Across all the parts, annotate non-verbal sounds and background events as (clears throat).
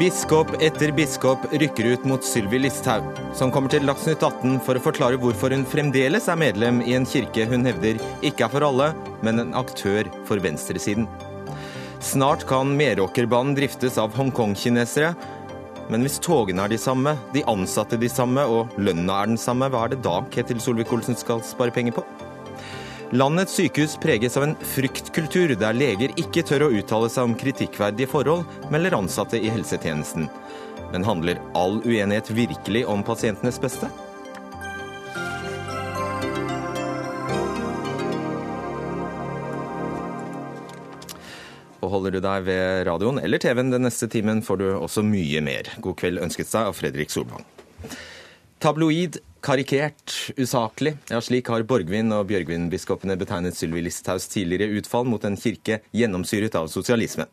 Biskop etter biskop rykker ut mot Sylvi Listhaug, som kommer til Dagsnytt 18 for å forklare hvorfor hun fremdeles er medlem i en kirke hun hevder ikke er for alle, men en aktør for venstresiden. Snart kan Meråkerbanen driftes av Hongkong-kinesere. Men hvis togene er de samme, de ansatte de samme og lønna er den samme, hva er det da Ketil Solvik-Olsen skal spare penger på? Landets sykehus preges av en fryktkultur der leger ikke tør å uttale seg om kritikkverdige forhold, melder ansatte i helsetjenesten. Men handler all uenighet virkelig om pasientenes beste? Og holder du deg ved radioen eller TV-en den neste timen, får du også mye mer. God kveld ønsket seg av Fredrik Solvang. Tabloid, karikert, usaklig. Ja, slik har Borgvin og Bjørgvin-biskopene betegnet Sylvi Listhaugs tidligere utfall mot en kirke gjennomsyret av sosialisme.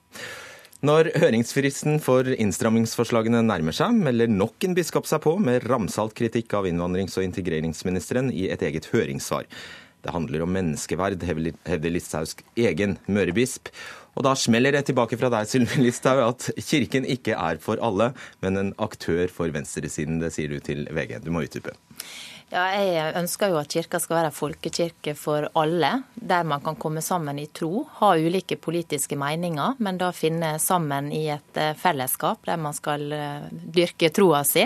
Når høringsfristen for innstrammingsforslagene nærmer seg, melder nok en biskop seg på med ramsalt kritikk av innvandrings- og integreringsministeren i et eget høringssvar. Det handler om menneskeverd, hevder Listhaugs egen mørebisp. Og da smeller det tilbake fra deg, Sylvi Listhaug, at kirken ikke er for alle, men en aktør for venstresiden. Det sier du til VG. Du må utdype. Ja, jeg ønsker jo at kirka skal være folkekirke for alle, der man kan komme sammen i tro, ha ulike politiske meninger, men da finne sammen i et eh, fellesskap der man skal eh, dyrke troa si.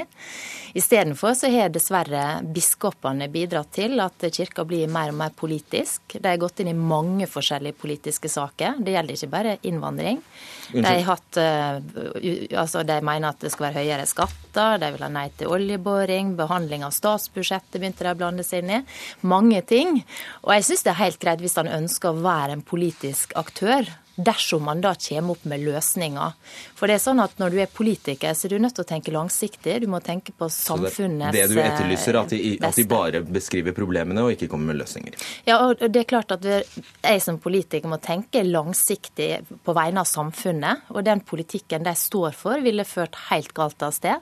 Istedenfor så har dessverre biskopene bidratt til at kirka blir mer og mer politisk. De har gått inn i mange forskjellige politiske saker. Det gjelder ikke bare innvandring. De, hatt, eh, altså de mener at det skal være høyere skatter, de vil ha nei til oljeboring, behandling av statsbudsjettet begynte de å blande seg inn i. Mange ting. Og jeg syns det er helt greit hvis han ønsker å være en politisk aktør dersom man da kommer opp med løsninger. For det er sånn at Når du er politiker, så er du nødt til å tenke langsiktig. Du må tenke på samfunnets beste. Det du etterlyser, at de, at de bare beskriver problemene og ikke kommer med løsninger? Ja, og det er klart at jeg som politiker må tenke langsiktig på vegne av samfunnet. Og den politikken de står for, ville ført helt galt av sted.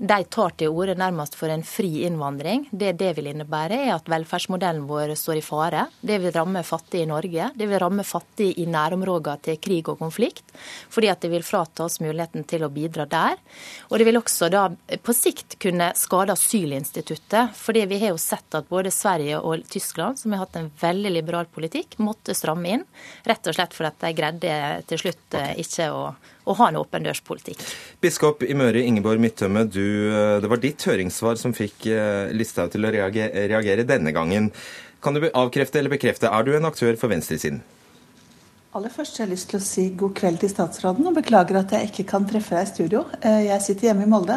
De tar til orde nærmest for en fri innvandring. Det det vil innebære, er at velferdsmodellen vår står i fare. Det vil ramme fattige i Norge. Det vil ramme fattige i nærområdet òg til krig og konflikt, fordi at det vil frata oss muligheten til å bidra der. Og det vil også da på sikt kunne skade asylinstituttet, fordi vi har jo sett at både Sverige og Tyskland, som har hatt en veldig liberal politikk, måtte stramme inn, rett og slett fordi at de greide til slutt eh, ikke å å ha en dørspolitikk. Biskop i Møre Ingeborg Midtømme, du, eh, det var ditt høringssvar som fikk eh, Listhaug til å reagere, reagere denne gangen. Kan du avkrefte eller bekrefte, er du en aktør for venstresiden? Aller først har jeg lyst til å si god kveld til statsråden, og beklager at jeg ikke kan treffe deg i studio. Eh, jeg sitter hjemme i Molde.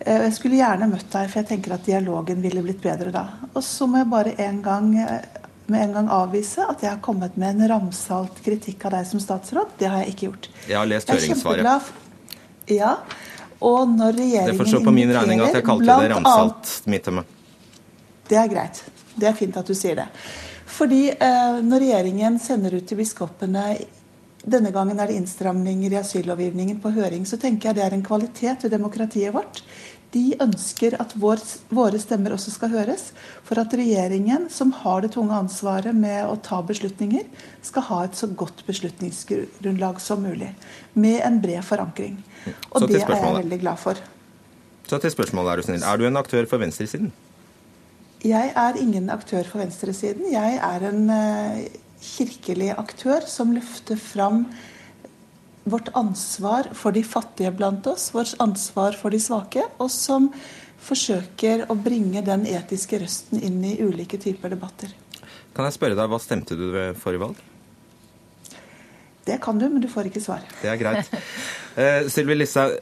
Eh, jeg skulle gjerne møtt deg, for jeg tenker at dialogen ville blitt bedre da. Og så må jeg bare en gang, eh, med en gang avvise at jeg har kommet med en ramsalt kritikk av deg som statsråd. Det har jeg ikke gjort. Jeg har lest høringssvaret. Ja, og når regjeringen Det får stå på min regning at jeg kalte det ramsalt, Midtømme. Det er greit. Det er fint at du sier det. Fordi eh, når regjeringen sender ut til biskopene denne gangen er det innstramninger i asyllovgivningen på høring, så tenker jeg det er en kvalitet ved demokratiet vårt. De ønsker at vår, våre stemmer også skal høres, for at regjeringen, som har det tunge ansvaret med å ta beslutninger, skal ha et så godt beslutningsgrunnlag som mulig. Med en bred forankring. Og det er jeg veldig glad for. Så til spørsmålet, er du snill. Er du en aktør for venstresiden? Jeg er ingen aktør for venstresiden. Jeg er en uh, kirkelig aktør som løfter fram vårt ansvar for de fattige blant oss, vårt ansvar for de svake, og som forsøker å bringe den etiske røsten inn i ulike typer debatter. Kan jeg spørre deg, Hva stemte du ved forrige valg? Det kan du, men du får ikke svar. Det er greit. Eh, Sylvi Listhaug,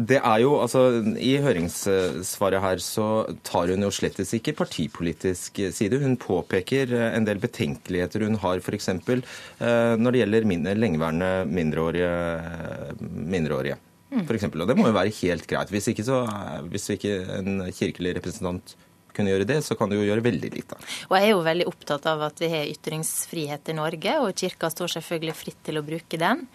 det er jo altså I høringssvaret her så tar hun jo slettes ikke partipolitisk side. Hun påpeker en del betenkeligheter hun har f.eks. Eh, når det gjelder min, lengeværende mindreårige. mindreårige. For eksempel, og Det må jo være helt greit. Hvis ikke, så, hvis ikke en kirkelig representant kunne gjøre det, så kan du jo gjøre veldig lite. Og Jeg er jo veldig opptatt av at vi har ytringsfrihet i Norge, og Kirka står selvfølgelig fritt til å bruke den.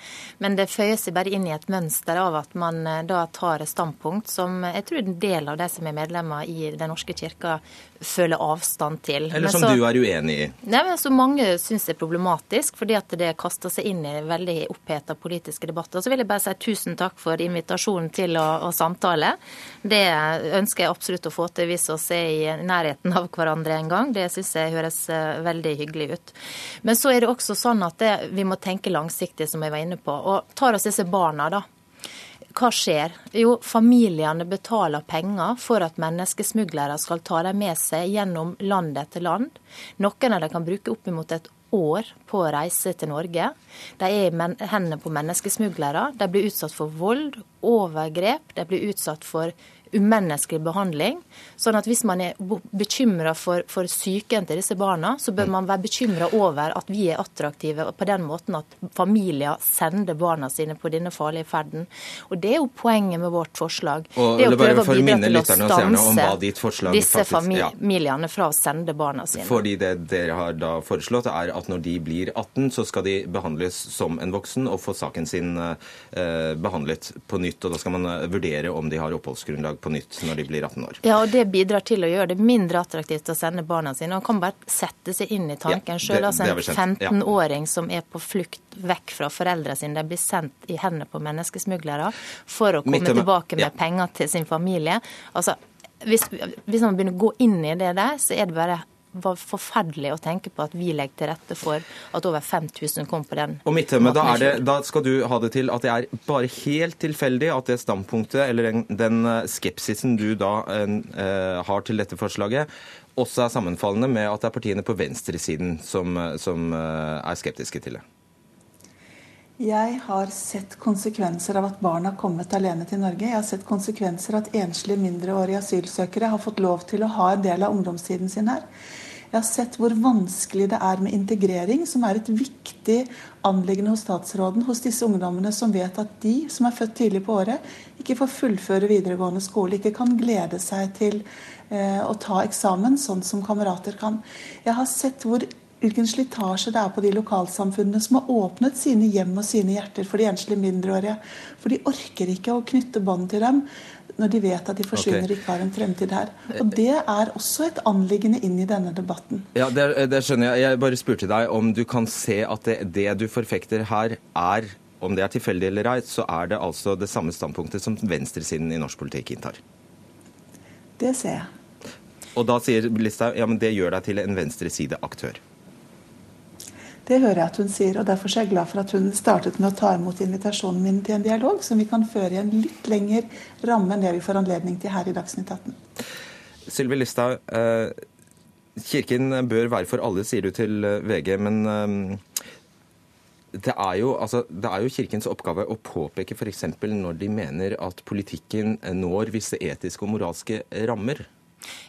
Men det føyer seg bare inn i et mønster av at man eh, da tar et standpunkt som jeg tror en del av de som er medlemmer i Den norske kirka, føler avstand til. Eller som så, du er uenig i? Nei, men så Mange syns det er problematisk, fordi at det kaster seg inn i veldig oppheta politiske debatter. Så vil jeg bare si tusen takk for invitasjonen til å, å samtale. Det ønsker jeg absolutt å få til hvis vi er i nærheten av hverandre en gang. Det syns jeg høres eh, veldig hyggelig ut. Men så er det også sånn at det, vi må tenke langsiktig, som jeg var inne på. Og tar oss disse barna, da hva skjer? Jo, familiene betaler penger for at menneskesmuglere skal ta dem med seg gjennom land etter land. Noen av dem kan bruke oppimot et år på å reise til Norge. De er i hendene på menneskesmuglere. De blir utsatt for vold, overgrep, de blir utsatt for umenneskelig behandling. Sånn at hvis man er bekymra for, for psyken til disse barna, så bør man være bekymra over at vi er attraktive på den måten at familier sender barna sine på denne farlige ferden. Og Det er jo poenget med vårt forslag. Og, det er å prøve å bidra til å stanse disse familiene ja. fra å sende barna sine. Fordi det dere har da foreslått, er at når de blir 18, så skal de behandles som en voksen og få saken sin eh, behandlet på nytt. og Da skal man eh, vurdere om de har oppholdsgrunnlag på nytt når de blir 18 år. Ja, og Det bidrar til å gjøre det mindre attraktivt å sende barna sine. Man kan bare sette seg inn i tanken ja, sjøl. Altså en 15-åring ja. som er på flukt vekk fra foreldrene sine, de blir sendt i hendene på menneskesmuglere for å komme tilbake med ja. penger til sin familie. Altså, hvis, hvis man begynner å gå inn i det der, så er det bare var forferdelig å tenke på at vi legger til rette for at over 5000 kom på den. Og Midtømme, da, det, da, skal du ha det til at det er bare helt tilfeldig at det standpunktet, eller den, den eh, skepsisen du da eh, har til dette forslaget, også er sammenfallende med at det er partiene på venstresiden som, eh, som uh, er skeptiske til det? Jeg har sett konsekvenser av at barn har kommet alene til Norge. Jeg har sett konsekvenser at enslige mindreårige asylsøkere har fått lov til å ha en del av ungdomstiden sin her. Jeg har sett hvor vanskelig det er med integrering, som er et viktig anliggende hos statsråden, hos disse ungdommene som vet at de som er født tidlig på året, ikke får fullføre videregående skole, ikke kan glede seg til eh, å ta eksamen sånn som kamerater kan. Jeg har sett hvor hvilken slitasje det er på de lokalsamfunnene som har åpnet sine hjem og sine hjerter for de enslige mindreårige. For de orker ikke å knytte bånd til dem når de vet at de forsvinner okay. ikke har en fremtid her. Og Det er også et anliggende inn i denne debatten. Ja, det, det, skjønner jeg. Jeg bare spurte deg om du kan se at det, det du forfekter her, er om det er tilfeldig eller ei, så er det altså det samme standpunktet som venstresiden i norsk politikk inntar. Det ser jeg. Og da sier Listhaug ja, men det gjør deg til en venstresideaktør. Det hører jeg at hun sier, og derfor er jeg glad for at hun startet med å ta imot invitasjonen min til en dialog som vi kan føre i en litt lengre ramme enn det vi får anledning til her i Dagsnytt 18. Sylvi Listhaug, eh, kirken bør være for alle, sier du til eh, VG. men eh, det er, jo, altså, det er jo Kirkens oppgave å påpeke f.eks. når de mener at politikken når visse etiske og moralske rammer.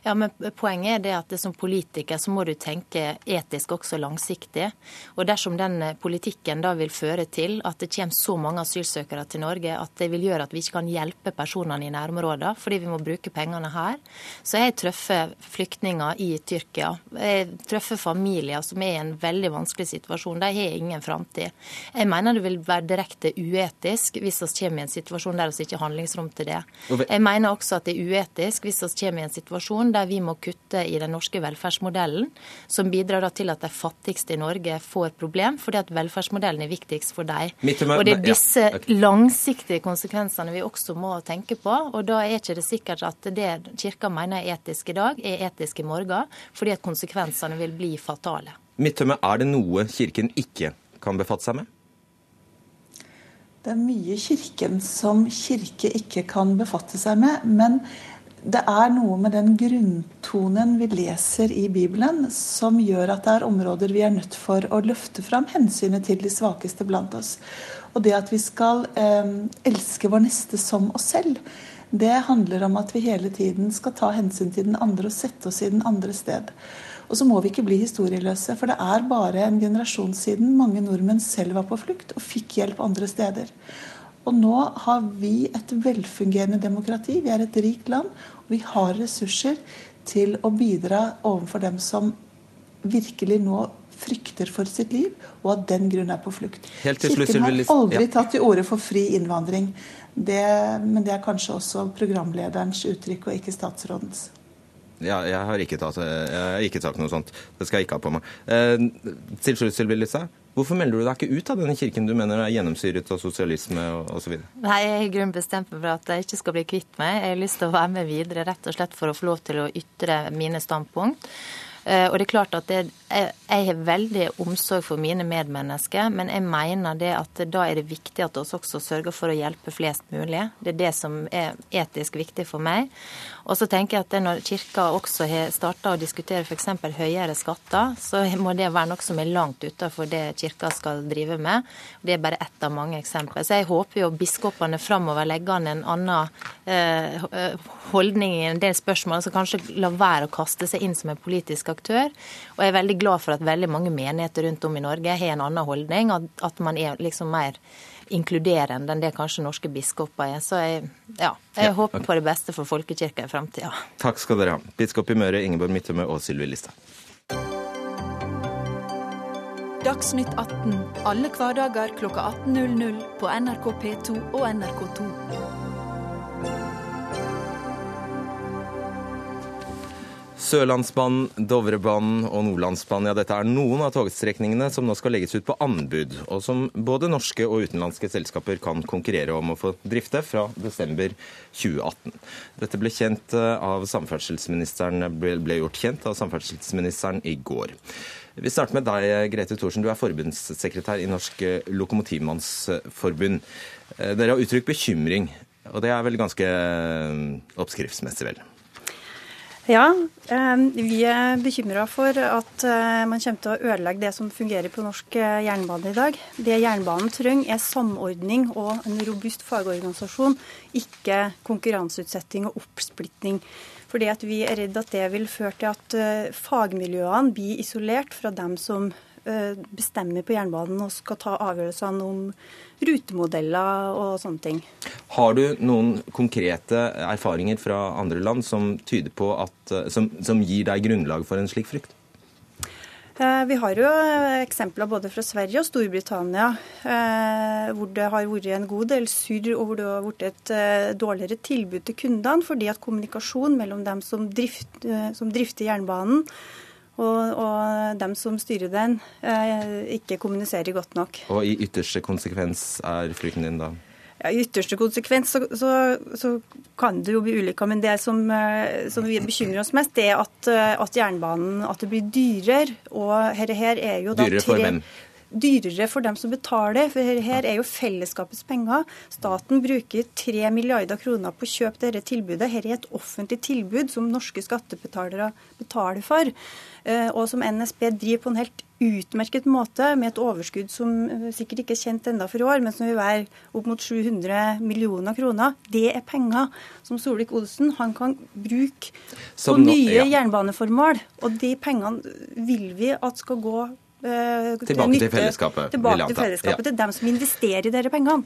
Ja, men Poenget er det at det som politiker så må du tenke etisk også langsiktig. Og Dersom den eh, politikken da vil føre til at det kommer så mange asylsøkere til Norge at det vil gjøre at vi ikke kan hjelpe personene i nærområdene fordi vi må bruke pengene her, så jeg truffet flyktninger i Tyrkia. Jeg treffer familier som er i en veldig vanskelig situasjon. De har ingen framtid. Jeg mener det vil være direkte uetisk hvis vi kommer i en situasjon der vi ikke har handlingsrom til det. Jeg mener også at det er uetisk hvis vi kommer i en situasjon situasjon der vi må kutte i den norske velferdsmodellen, som bidrar til at de fattigste i Norge får problem, fordi at velferdsmodellen er viktigst for dem. Og Det er disse langsiktige konsekvensene vi også må tenke på. og Da er ikke det sikkert at det Kirka mener er etisk i dag, er etisk i morgen, fordi at konsekvensene vil bli fatale. Midtømme, er det noe Kirken ikke kan befatte seg med? Det er mye Kirken som kirke ikke kan befatte seg med. Men det er noe med den grunntonen vi leser i Bibelen, som gjør at det er områder vi er nødt for å løfte fram hensynet til de svakeste blant oss. Og det at vi skal eh, elske vår neste som oss selv, det handler om at vi hele tiden skal ta hensyn til den andre og sette oss i den andre sted. Og så må vi ikke bli historieløse, for det er bare en generasjon siden mange nordmenn selv var på flukt og fikk hjelp andre steder. Og nå har vi et velfungerende demokrati. Vi er et rikt land, og vi har ressurser til å bidra overfor dem som virkelig nå frykter for sitt liv, og av den grunn er på flukt. Kirken har aldri tatt til orde for fri innvandring, det, men det er kanskje også programlederens uttrykk, og ikke statsrådens. Ja, jeg har ikke tatt, har ikke sagt noe sånt. Det skal jeg ikke ha på meg. Eh, til slutt, Sylvi Listhaug. Hvorfor melder du deg ikke ut av denne kirken du mener er gjennomsyret av sosialisme osv.? Nei, Jeg har i grunnen bestemt meg for at jeg ikke skal bli kvitt meg. Jeg har lyst til å være med videre rett og slett for å få lov til å ytre mine standpunkt. Eh, og det er klart at jeg, jeg har veldig omsorg for mine medmennesker, men jeg mener det at da er det viktig at vi også sørger for å hjelpe flest mulig. Det er det som er etisk viktig for meg. Og så tenker jeg at når Kirka også har starta å diskutere f.eks. høyere skatter, så må det være noe som er langt utenfor det Kirka skal drive med. Det er bare ett av mange eksempler. Så jeg håper jo biskopene framover legger an en annen eh, holdning i en del spørsmål, altså kanskje la være å kaste seg inn som en politisk aktør. Og jeg er veldig glad for at veldig mange menigheter rundt om i Norge har en annen holdning, at, at man er liksom mer inkluderende enn det kanskje norske biskoper er. Så jeg, ja, jeg ja, håper på det beste for folkekirka i framtida. Takk skal dere ha. Biskop i Møre, Ingeborg Midtømme og Sylvi Listhaug. Dagsnytt 18 alle hverdager klokka 18.00 på NRK P2 og NRK2. Sørlandsbanen, Dovrebanen og Nordlandsbanen ja, dette er noen av togstrekningene som nå skal legges ut på anbud, og som både norske og utenlandske selskaper kan konkurrere om å få drifte fra desember 2018. Dette ble, kjent eh, av samferdselsministeren, ble gjort kjent av samferdselsministeren i går. Vi starter med deg, Grete Thorsen. Du er forbundssekretær i Norsk Lokomotivmannsforbund. Eh, dere har uttrykt bekymring, og det er vel ganske eh, oppskriftsmessig, vel? Ja, ehm, vi er bekymra for at eh, man kommer til å ødelegge det som fungerer på norsk eh, jernbane i dag. Det jernbanen trenger er samordning og en robust fagorganisasjon, ikke konkurranseutsetting og oppsplitting. Fordi Vi er redd at det vil føre til at eh, fagmiljøene blir isolert fra dem som bestemmer på jernbanen og skal ta avgjørelsene om rutemodeller og sånne ting. Har du noen konkrete erfaringer fra andre land som, tyder på at, som, som gir deg grunnlag for en slik frykt? Eh, vi har jo eksempler både fra Sverige og Storbritannia eh, hvor det har vært en god del surr og hvor det har blitt et eh, dårligere tilbud til kundene fordi at kommunikasjon mellom dem som, drift, som drifter jernbanen og, og dem som styrer den, eh, ikke kommuniserer godt nok. Og i ytterste konsekvens er frykten din da? Ja, I ytterste konsekvens så, så, så, kan det jo bli ulykker, men det som, eh, som vi bekymrer oss mest, det er at, eh, at jernbanen at det blir dyrere. Og her, her er jo da Dyrere for hvem? Dyrere for dem som betaler. For her er jo fellesskapets penger. Staten bruker 3 milliarder kroner på å kjøpe dette tilbudet. Her er et offentlig tilbud som norske skattebetalere betaler for. Eh, og som NSB driver på en helt utmerket måte, med et overskudd som eh, sikkert ikke er kjent enda for i år, men som vil være opp mot 700 millioner kroner. Det er penger som Solvik-Olsen han kan bruke på nye ja. jernbaneformål. Og de pengene vil vi at skal gå tilbake til, til fellesskapet. Tilbake til fellesskapet, ja. til dem som investerer i dere pengene.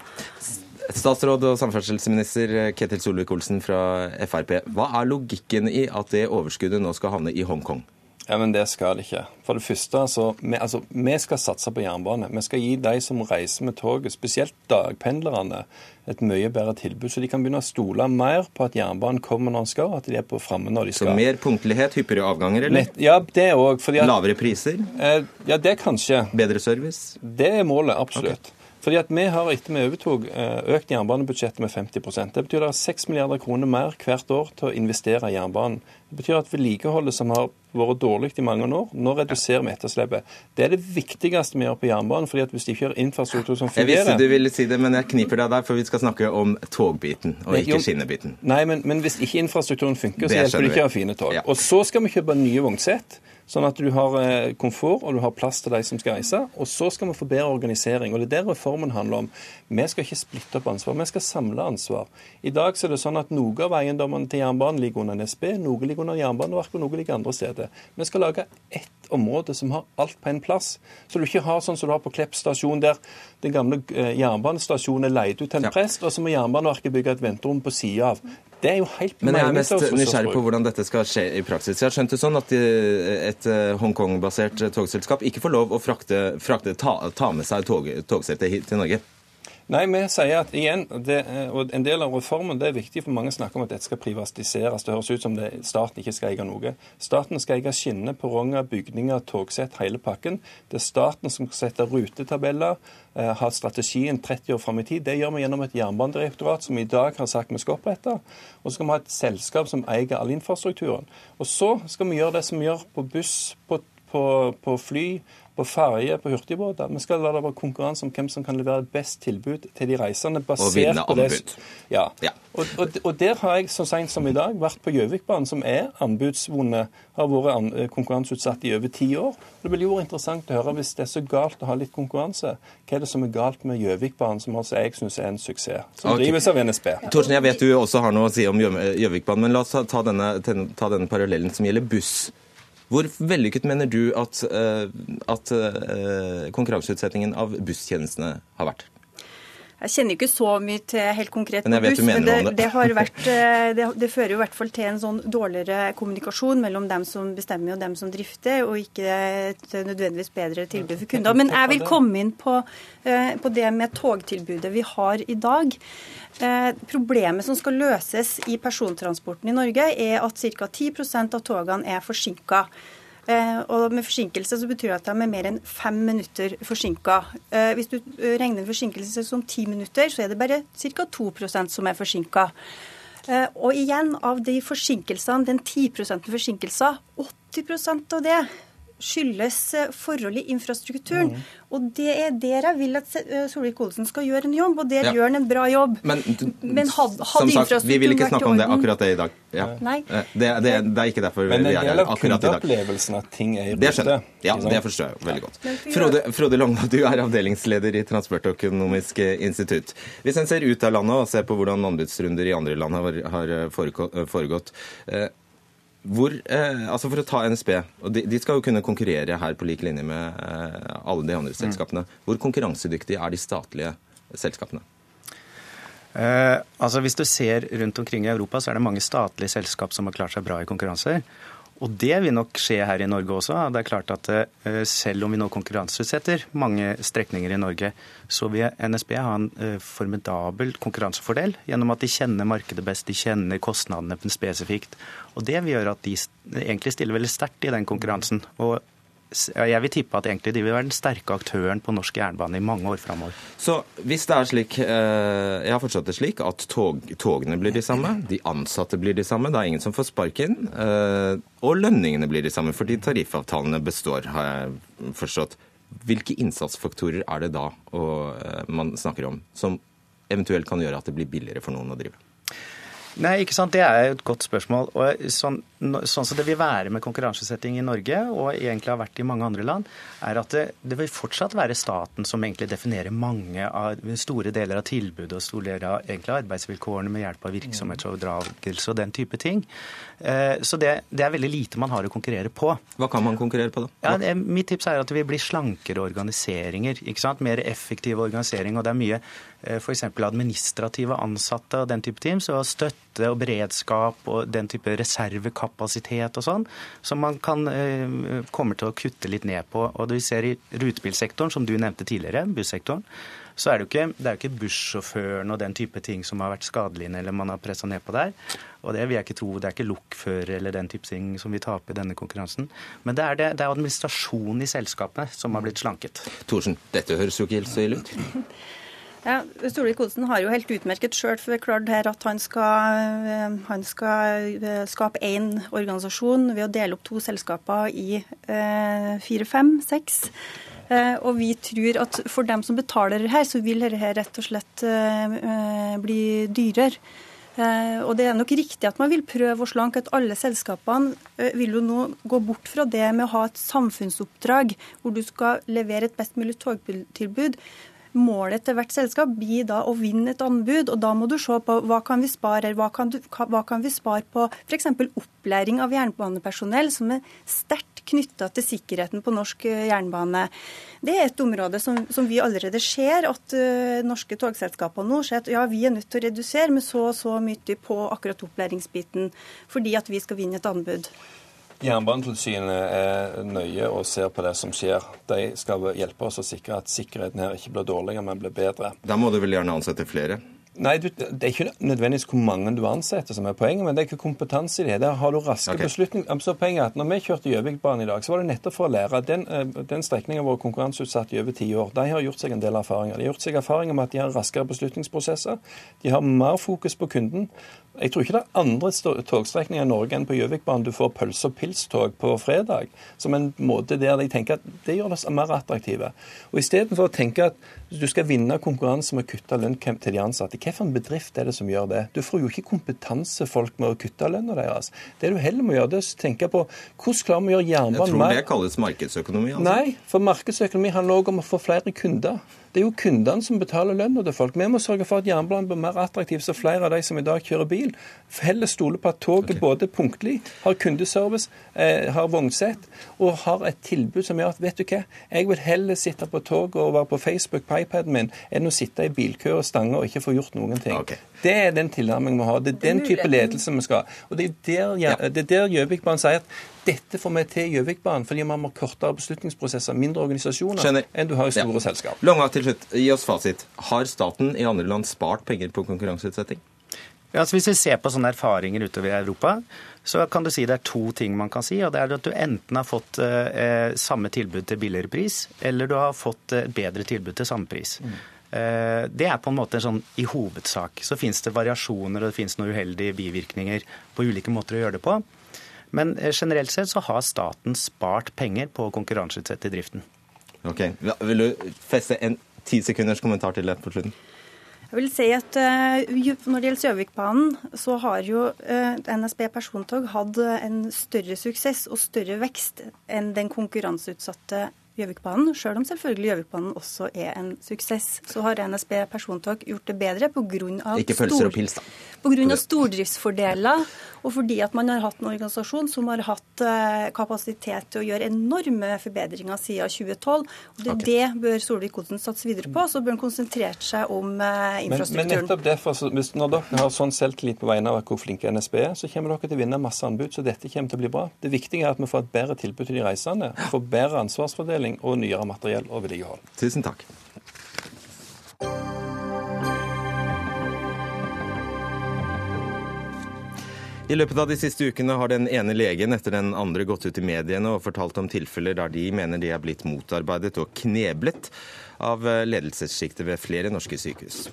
Statsråd og samferdselsminister Ketil Solvik-Olsen fra Frp. Hva er logikken i at det overskuddet nå skal havne i Hongkong? Ja, men Det skal det ikke. For det første, altså, vi, altså, vi skal satse på jernbane. Vi skal gi de som reiser med toget, spesielt dagpendlerne, et mye bedre tilbud. Så de kan begynne å stole mer på at jernbanen kommer når den skal, at de er på framme når de skal. Så mer punktlighet, hyppigere avganger, eller? Ja, det òg. Lavere priser? Eh, ja, det kanskje. Bedre service? Det er målet, absolutt. Okay. Fordi at Vi har etter vi overtok eh, økt jernbanebudsjettet med 50 Det betyr det er 6 milliarder kroner mer hvert år til å investere i jernbanen. Det betyr at vedlikeholdet som har vært dårlig i mange år, nå reduserer vi etterslepet. Det er det viktigste vi gjør på jernbanen. fordi at hvis de ikke har infrastruktur som fungerer Jeg visste du ville si det, men jeg kniper deg der, for vi skal snakke om togbiten, og ikke skinnebiten. Nei, men, men hvis ikke infrastrukturen funker, så hjelper det ikke å ha fine tog. Ja. Og så skal vi kjøpe nye vognsett. Sånn at du har eh, komfort og du har plass til de som skal reise. Og så skal vi få bedre organisering. og Det er det reformen handler om. Vi skal ikke splitte opp ansvar, vi skal samle ansvar. I dag så er det sånn at noe av eiendommene til jernbanen ligger under NSB, noe ligger under Jernbaneverket og noe ligger andre steder. Vi skal lage ett område som har alt på en plass. Så du ikke har sånn som du har på Klepp stasjon, der den gamle eh, jernbanestasjonen er leid ut til en prest, og så må Jernbaneverket bygge et venterom på sida av. Det er jo helt Men jeg er mest nysgjerrig på hvordan dette skal skje i praksis. Jeg har skjønt det sånn at et Hongkong-basert togselskap ikke får lov å frakte, frakte ta, ta, med seg tog, togsettet hit til Norge? Nei, vi sier at igjen, det, og En del av reformen det er viktig, for mange snakker om at dette skal privatiseres. Det høres ut som det, staten ikke skal eie noe. Staten skal eie skinner, perronger, bygninger, togsett, hele pakken. Det er staten som skal sette rutetabeller, eh, ha strategien 30 år fram i tid. Det gjør vi gjennom et jernbanedirektorat som i dag har sagt vi skal opprette. Og så skal vi ha et selskap som eier all infrastrukturen. Og så skal vi gjøre det som vi gjør på buss, på, på, på fly på ferje, på hurtigbåter. Vi skal la det være konkurranse om hvem som kan levere best tilbud til de reisende. basert vinne på det. Ja. ja. Og, og, og, der har jeg så sent som i dag vært på Gjøvikbanen, som er anbudsvunnet, har vært an konkurranseutsatt i over ti år. Det ville jo interessant å høre, hvis det er så galt å ha litt konkurranse, hva er det som er galt med Gjøvikbanen, som altså jeg syns er en suksess, som okay. drives av NSB? Torsen, jeg vet du også har noe å si om Gjøvikbanen, men la oss ta denne, ta denne parallellen som gjelder buss. Hvor vellykket mener du at, eh, at eh, konkurranseutsettingen av busstjenestene har vært? Jeg kjenner ikke så mye til helt konkret men, buss, men det, det, vært, eh, det, det, fører jo i hvert fall til en sånn dårligere kommunikasjon mellom dem som bestemmer og dem som drifter, og ikke et nødvendigvis bedre tilbud for kunder. Men jeg vil komme inn på, på det med togtilbudet vi har i dag. Problemet som skal løses i persontransporten i Norge, er at ca. 10% av togene er forsinka. Eh, og med forsinkelse så betyr det at de er mer enn fem minutter forsinka. Eh, hvis du eh, regner en forsinkelse som ti minutter, så er det bare ca. 2% som er forsinka. Og igjen, av de forsinkelsene, den 10% forsinkelser, 80% av det skyldes eh, forhold i infrastrukturen. Mm. Og det er der jeg vil at eh, Solvik-Olsen skal gjøre en jobb, og der ja. gjør han en bra jobb. Men, Men had, som sagt, vi vil ikke snakke om det akkurat det i dag. Ja. Nei. Eh, det, det, det, er ikke derfor Men vi er her akkurat i dag. Men det gjelder kundeopplevelsen at ting er i Det skjønner jeg. Ja, det forstår jeg veldig godt. Frode, Frode Logna, du er avdelingsleder i Transportøkonomisk institutt. Hvis en ser ut av landet og ser på hvordan anbudsrunder i andre land har, har foregått, hvor, eh, altså For å ta NSB, og de, de, skal jo kunne konkurrere her på lik linje med eh, alle de andre selskapene. Hvor konkurransedyktige er de statlige selskapene? Eh, altså Hvis du ser rundt omkring i Europa, så er det mange statlige selskap som har klart seg bra i konkurranser. Og det vil nok skje her i Norge også. Det er klart at eh, Selv om vi nå konkurranseutsetter mange strekninger i Norge, så vil NSB ha en eh, formidabel konkurransefordel gjennom at de kjenner markedet best, de kjenner kostnadene spesifikt. Og Det vil gjøre at de egentlig stiller veldig sterkt i den konkurransen. Og jeg vil tippe at egentlig de vil være den sterke aktøren på norsk jernbane i mange år framover. Så hvis det er slik, eh, jeg har fortsatt det slik, at tog, togene blir de samme, de ansatte blir de samme, det er ingen som får sparken, eh, og lønningene blir de samme fordi tariffavtalene består, har jeg forstått. Hvilke innsatsfaktorer er det da eh, man snakker om, som eventuelt kan gjøre at det blir billigere for noen å drive? Nei, ikke sant. Det er et godt spørsmål. Og sånn, sånn som det vil være med konkurransesetting i Norge, og egentlig har vært i mange andre land, er at det, det vil fortsatt være staten som egentlig definerer mange av store deler av tilbudet og store deler av arbeidsvilkårene med hjelp av virksomhetsoverdragelse og den type ting. Eh, så det, det, er veldig lite man har å konkurrere på. Hva kan man konkurrere på, da? Ja, det, mitt tips er at det vil bli slankere organiseringer. ikke sant? Mer effektiv organisering. Og det er mye Eh, f.eks. administrative ansatte og den type team, så støtte og beredskap og den type reservekapasitet og sånn, som man kan eh, kommer til å kutte litt ned på. Og det vi ser i rutebilsektoren, som du nevnte tidligere, bussektoren, så er det jo ikke, det er jo ikke bussjåføren og den type ting som har vært skadelige eller man har pressa ned på der. Og det vil jeg ikke tro. Det er ikke lokfører eller den type ting som vil tape i denne konkurransen. Men det er, det, det er administrasjonen i selskapene som har blitt slanket. Thorsen, dette høres jo ikke helt så ille ut? Ja, Solvik-Olsen har jo helt utmerket sjøl forklart her at han skal, eh, han skal eh, skape én organisasjon ved å dele opp to selskaper i eh, fire, fem, seks. Og vi tror at for dem som betaler her, så vil dette rett og slett bli dyrere. Og det er nok riktig at man vil prøve å slanke at alle selskapene vil jo nå gå bort fra det med å ha et samfunnsoppdrag hvor du skal levere et best mulig togtilbud målet til hvert selskap blir da å vinne et anbud. og Da må du se på hva kan vi spare hva kan, du, hva kan vi spare på f.eks. opplæring av jernbanepersonell, som er sterkt knytta til sikkerheten på norsk eh, jernbane. Det er et område som, som vi allerede ser at uh, norske togselskaper nå ser at ja, vi er nødt til å redusere med så og så mye på akkurat opplæringsbiten, fordi at vi skal vinne et anbud. Jernbanetilsynet er nøye og ser på det som skjer. De skal hjelpe oss å sikre at sikkerheten her ikke blir dårligere, men blir bedre. Da må du vel gjerne ansette flere? Nei, Det er ikke nødvendigvis hvor mange du ansetter som er poenget, men det er ikke kompetanse i det. Der har du raske okay. beslutninger. Så poenget er at når vi kjørte Gjøvikbanen i dag, så var det nettopp for å lære. Den, eh, den strekningen har vært konkurranseutsatt i over ti år. De har gjort seg en del erfaringer. De har gjort seg erfaringer med at de har raskere beslutningsprosesser. De har mer fokus på kunden. Jeg tror ikke det er andre togstrekninger i Norge enn på Gjøvikbanen du får pølse- og pilstog på fredag, som en måte der de tenker at det gjør oss mer attraktive. Og Istedenfor å tenke at du skal vinne konkurranse med å kutte lønn til de ansatte, hvilken bedrift er det som gjør det? Du får jo ikke kompetansefolk med å kutte lønna deres. Det du heller må gjøre, det er å tenke på hvordan klarer vi å gjøre jernbanen mer Jeg tror det kalles markedsøkonomi. Altså. Nei, for markedsøkonomi handler også om å få flere kunder. Det er jo kundene som betaler lønna til folk. Vi må sørge for at jernbanen blir mer attraktiv, så flere av de som i dag kjører bil, heller stoler på at toget okay. både punktlig, har kundeservice, eh, har vognsett og har et tilbud som gjør at vet du hva, jeg vil heller sitte på toget og være på Facebook på iPaden min enn å sitte i bilkø og stange og ikke få gjort noen ting. Okay. Det er den tilnærmingen vi har. Det er den type ledelse vi skal ha. Og Det er der, det er Gjøvikbanen sier at dette får vi til i Gjøvikbanen fordi man må kortere beslutningsprosesser, mindre organisasjoner, Skjønner. enn du har i store ja. selskap. Longa til slutt, gi oss fasit. Har staten i andre land spart penger på konkurranseutsetting? Ja, altså hvis vi ser på sånne erfaringer utover i Europa, så kan du si det er to ting man kan si. og det er at Du enten har fått eh, samme tilbud til billigere pris, eller du har fått eh, bedre tilbud til samme pris. Mm. Eh, det er på en måte sånn i hovedsak. Så fins det variasjoner og det fins noen uheldige bivirkninger på ulike måter å gjøre det på. Men eh, generelt sett så har staten spart penger på å konkurranseutsette driften. Ok. Vil du feste en ti sekunders kommentar til det på slutten? Jeg vil si at uh, Når det gjelder Gjøvikbanen, så har jo NSB persontog hatt en større suksess og større vekst enn den konkurranseutsatte Gjøvikbanen. Selv om selvfølgelig Gjøvikbanen også er en suksess, så har NSB persontog gjort det bedre pga. Pga. stordriftsfordeler, og fordi at man har hatt en organisasjon som har hatt eh, kapasitet til å gjøre enorme forbedringer siden 2012. og Det, okay. det bør Solvik-Olsen satse videre på. Så bør han konsentrert seg om infrastrukturen. Men, men nettopp derfor, så, hvis, Når dere har sånn selvtillit på vegne av hvor flinke NSB er, så kommer dere til å vinne masse anbud, så dette kommer til å bli bra. Det viktige er at vi får et bedre tilbud til de reisende, får bedre ansvarsfordeling og nyere materiell og vedlikehold. Tusen takk. I løpet av de siste ukene har den ene legen etter den andre gått ut i mediene og fortalt om tilfeller der de mener de er blitt motarbeidet og kneblet av ledelsessjiktet ved flere norske sykehus.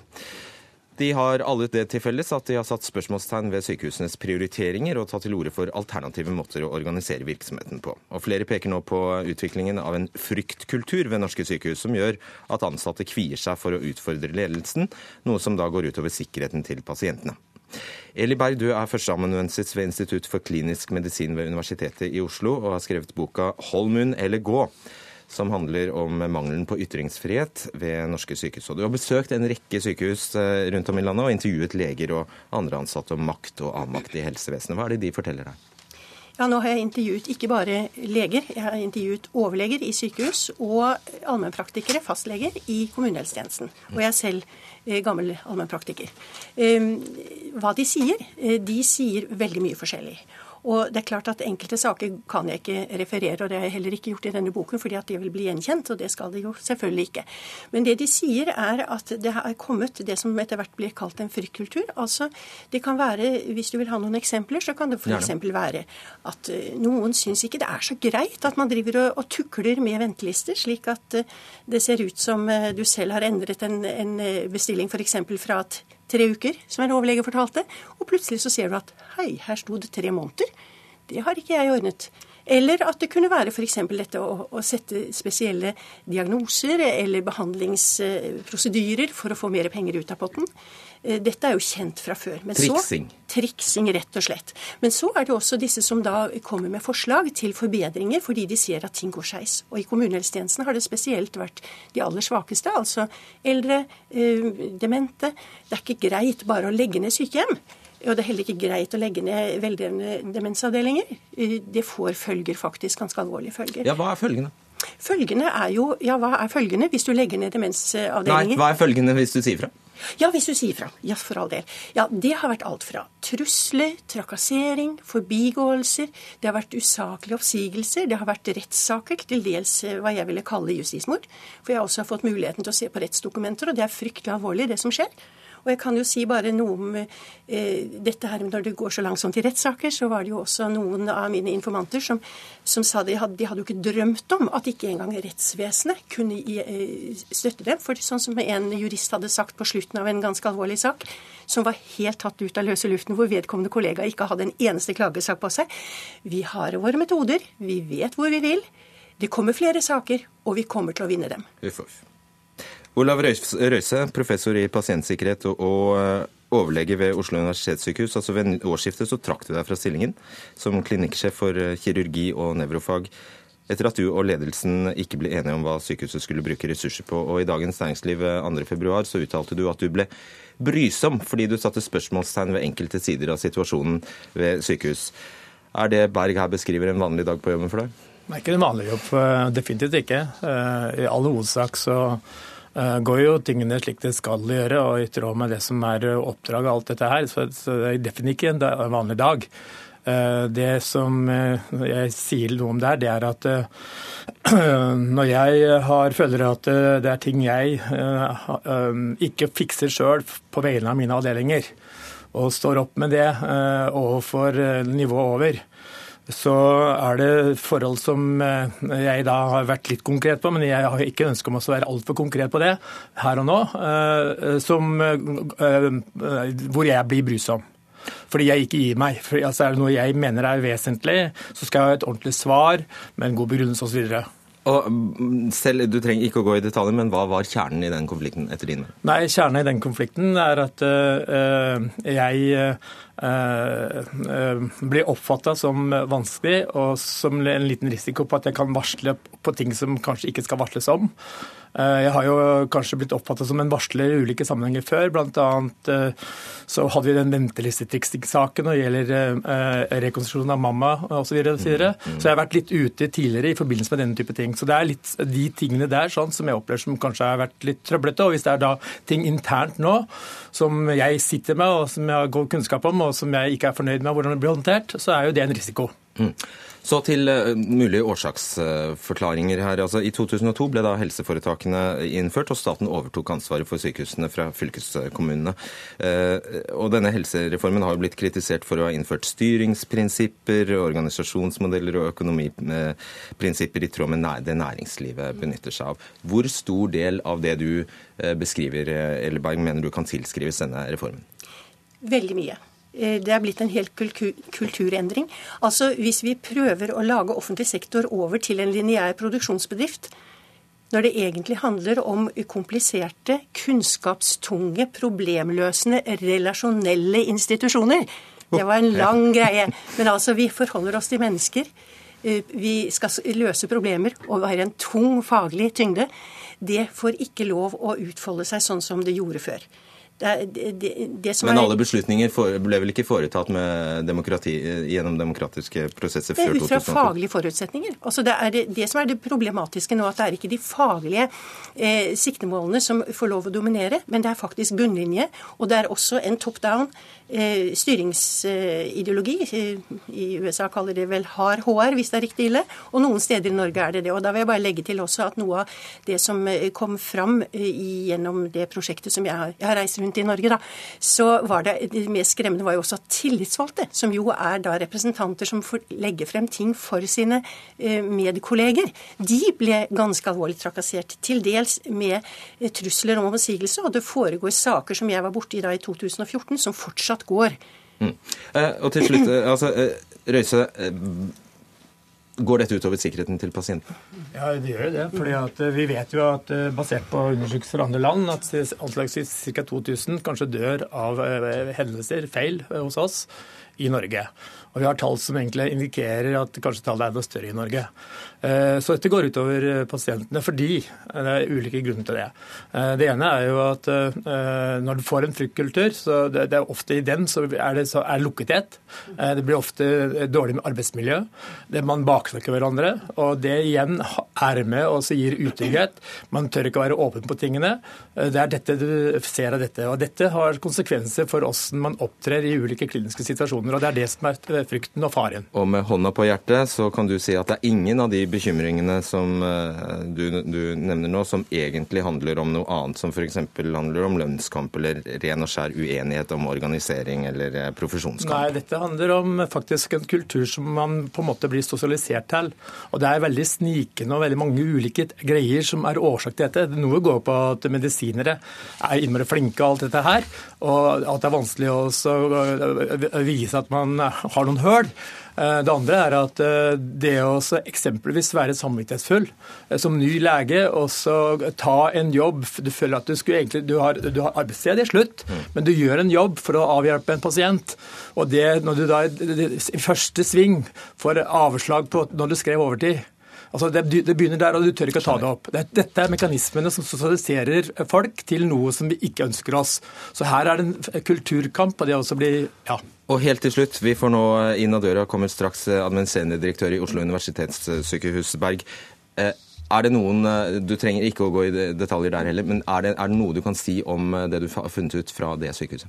De har alle det til felles at de har satt spørsmålstegn ved sykehusenes prioriteringer og tatt til orde for alternative måter å organisere virksomheten på. Og Flere peker nå på utviklingen av en fryktkultur ved norske sykehus som gjør at ansatte kvier seg for å utfordre ledelsen, noe som da går utover sikkerheten til pasientene. Eli Berg, du er førsteamanuensis ved Institutt for klinisk medisin ved Universitetet i Oslo og har skrevet boka 'Hold munn eller gå', som handler om mangelen på ytringsfrihet ved norske sykehus. Og du har besøkt en rekke sykehus eh, rundt om i landet og intervjuet leger og andre ansatte om makt og avmakt i helsevesenet. Hva er det de forteller deg? Ja, Nå har jeg intervjuet ikke bare leger, jeg har intervjuet overleger i sykehus og allmennpraktikere, fastleger, i kommunehelsetjenesten. Og jeg er selv Eh, gammel allmennpraktiker. Ehm, hva de sier? Eh, de sier veldig mye forskjellig. Og det er klart at Enkelte saker kan jeg ikke referere, og det har jeg heller ikke gjort i denne boken, fordi at de vil bli gjenkjent, og det skal de jo selvfølgelig ikke. Men det de sier, er at det har kommet det som etter hvert blir kalt en fryktkultur. Altså, det kan være, Hvis du vil ha noen eksempler, så kan det f.eks. være at eh, noen syns ikke det er så greit at man driver og, og tukler med ventelister, slik at eh, det ser ut som eh, du selv har endret en, en bestilling f.eks. fra at tre uker, som en overlege fortalte. Og plutselig så ser du at hei, her sto det tre måneder. Det har ikke jeg ordnet. Eller at det kunne være f.eks. dette å, å, sette spesielle diagnoser eller behandlingsprosedyrer for å få mer penger ut av potten. Eh, dette er jo kjent fra før. Men triksing. Så, triksing, rett og slett. Men så er det også disse som da kommer med forslag til forbedringer fordi de ser at ting går skeis. Og i kommunehelsetjenesten har det spesielt vært de aller svakeste, altså eldre, eh, demente. Det er ikke greit bare å legge ned sykehjem. Og det er heller ikke greit å legge ned veldrevne demensavdelinger. Eh, det får følger, faktisk. Ganske alvorlige følger. Ja, Hva er følgene? Følgene er jo Ja, hva er følgene hvis du legger ned demensavdelinger? Nei, hva er følgene hvis du sier fra? Ja, hvis du sier fra. Ja, for all del. Ja, Det har vært alt fra trusler, trakassering, forbigåelser. Det har vært usaklige oppsigelser. Det har vært rettssaker, til dels eh, hva jeg ville kalle justismord. For jeg har også fått muligheten til å se på rettsdokumenter, og det er fryktelig alvorlig, det som skjer. Og jeg kan jo si bare noe om eh, dette her når det går så langsomt i rettssaker, så var det jo også noen av mine informanter som, som sa de hadde, de hadde jo ikke drømt om at ikke engang rettsvesenet kunne eh, støtte dem. For sånn som en jurist hadde sagt på slutten av en ganske alvorlig sak, som var helt tatt ut av løse luften, hvor vedkommende kollega ikke hadde en eneste klagesak på seg. Vi har våre metoder, vi vet hvor vi vil. Det kommer flere saker, og vi kommer til å vinne dem. Uff, uff. Olav Røise, professor i pasientsikkerhet og eh, overlege ved Oslo universitetssykehus. altså Ved årsskiftet så trakk du deg fra stillingen som klinikksjef for eh, kirurgi og nevrofag etter at du og ledelsen ikke ble enige om hva sykehuset skulle bruke ressurser på. Og I Dagens Næringsliv 2.2 eh, så uttalte du at du ble brysom fordi du satte spørsmålstegn ved enkelte sider av situasjonen ved sykehus. Er det Berg her beskriver en vanlig dag på jobben for deg? Det er ikke en vanlig jobb, definitivt ikke. I all hovedsak så går jo tingene slik det skal gjøre, og i tråd med det som er oppdraget og alt dette her. Så, det er definitivt ikke en vanlig dag. Eh, det som eh, jeg sier noe om der, det er at (clears throat) når jeg har, føler at det er ting jeg ikke fikser sjøl på vegne av mine avdelinger, og står opp med det overfor nivået over, så er det forhold som eh, jeg da har vært litt konkret på, men jeg har ikke ønske om å være altfor konkret på det her og nå, eh, som, eh, hvor jeg blir brysom. Fordi jeg ikke gir meg. For altså, Er det noe jeg mener er vesentlig, så skal jeg ha et ordentlig svar med en god begrunnelse osv. Og mm, selv, Du trenger ikke å gå i detaljer, men hva var kjernen i den konflikten etter din mening? Nei, Kjernen i den konflikten er at øh, jeg øh, blir oppfatta som vanskelig og som en liten risiko på at jeg kan varsle på ting som kanskje ikke skal varsles om. Eh, jeg har jo kanskje blitt oppfattet som en varsler i ulike sammenhenger før. Blant annet eh, så hadde vi den ventelistetriksing-saken når det gjelder eh, rekonstruksjon av mamma osv. Så, videre, og så, videre. Mm, mm. så jeg har vært litt ute tidligere i forbindelse med denne type ting. Så det er litt de tingene der sånn, som jeg opplever som kanskje har vært litt trøblete. Og hvis det er da ting internt nå som jeg sitter med og som jeg har god kunnskap om, og som jeg ikke er fornøyd med hvordan det blir håndtert, så er jo det en risiko. Mm. Så til uh, mulige årsaksforklaringer her. Altså, I 2002 ble da helseforetakene innført, og staten overtok ansvaret for sykehusene fra fylkeskommunene. Uh, og denne helsereformen har blitt kritisert for å ha innført styringsprinsipper, organisasjonsmodeller og økonomiprinsipper i tråd med det næringslivet benytter seg av. Hvor stor del av det du uh, beskriver, Elleberg, mener du kan tilskrives denne reformen? Veldig mye. Eh, det er blitt en helt kulturendring. Altså Hvis vi prøver å lage offentlig sektor over til en lineær produksjonsbedrift, når det egentlig handler om kompliserte, kunnskapstunge, problemløsende, relasjonelle institusjoner. Det var en lang greie. Men altså, vi forholder oss til mennesker. Eh, vi skal løse problemer og være en tung faglig tyngde. Det får ikke lov å utfolde seg sånn som det gjorde før. Det, det, det Men alle beslutninger ble vel ikke foretatt demokrati, gjennom demokratiske prosesser før 2012? Det er ut fra faglige forutsetninger. Altså det er det, som er det problematiske nå, at det er ikke de faglige eh, siktemålene som får lov å dominere, men det er faktisk bunnlinje. Og det er også en top down styringsideologi. I USA kaller det vel hard HR, hvis det er riktig ille. Og noen steder i Norge er det det. Og da vil jeg bare legge til også at noe av det som eh, kom fram eh, gjennom det prosjektet som jeg har, jeg har reist rundt i Norge, da, så var det det mest skremmende var jo også at tillitsvalgte, som jo er da representanter som får legge frem ting for sine medkolleger, de ble ganske alvorlig trakassert. Til dels med trusler om oppsigelse, og det foregår saker som jeg var borti da i 2014, som fortsatt fortsatt går. Mm. Eh, og til slutt, eh, altså, eh, Røise. Går dette utover sikkerheten til pasienten? Ja, det gjør det. fordi eh, Vi vet jo at basert på undersøkelser fra andre land at anslagsvis ca. 2000 kanskje dør av hendelser, feil, hos oss i Norge. Og vi har tall som egentlig indikerer at kanskje tallet er enda større i Norge. Eh, så dette går utover eh, pasientene fordi eh, det er ulike grunner til det. Det ene er jo at når du får en fryktkultur, så det er ofte i den så er det så er lukkethet. Det blir ofte dårlig med arbeidsmiljø. Det Man baksnakker hverandre. Og det igjen er med og gir utrygghet. Man tør ikke være åpen på tingene. Det er dette du ser av dette. Og dette har konsekvenser for hvordan man opptrer i ulike kliniske situasjoner. Og det er det som er frykten og faren. Og med hånda på hjertet så kan du si at det er ingen av de bekymringene som eh, du, du nevner nå, som egentlig handler om noe annet, som f.eks. handler om lønnskamp eller ren og skjær uenighet om organisering eller eh, profesjonskamp? Nei, dette handler om faktisk en kultur som man på en måte blir sosialisert til. Og det er veldig snikende og veldig mange ulike greier som er årsak til dette. Noe går på at medisinere er innmari flinke og alt dette her, og at det er vanskelig å vise at man har noen høl. Eh, det andre er at eh, det å eksempelvis være samvittighetsfull eh, som ny lege og så ta en jobb Du føler at du, egentlig, du har, du har arbeidssted i slutt, mm. men du gjør en jobb for å avhjelpe en pasient. Og det når du da i første sving får avslag på når du skrev overtid Altså det, det, begynner der, og du tør ikke å ta det opp. Dette er mekanismene som sosialiserer folk til noe som vi ikke ønsker oss. Så her er det en kulturkamp, og det også blir ja, og helt til slutt, vi får nå inn av døra, kommer straks administrerende direktør i Oslo universitetssykehus, Berg. Eh, er det noen, eh, Du trenger ikke å gå i detaljer der heller, men er det, er det noe du kan si om eh, det du har funnet ut fra det sykehuset?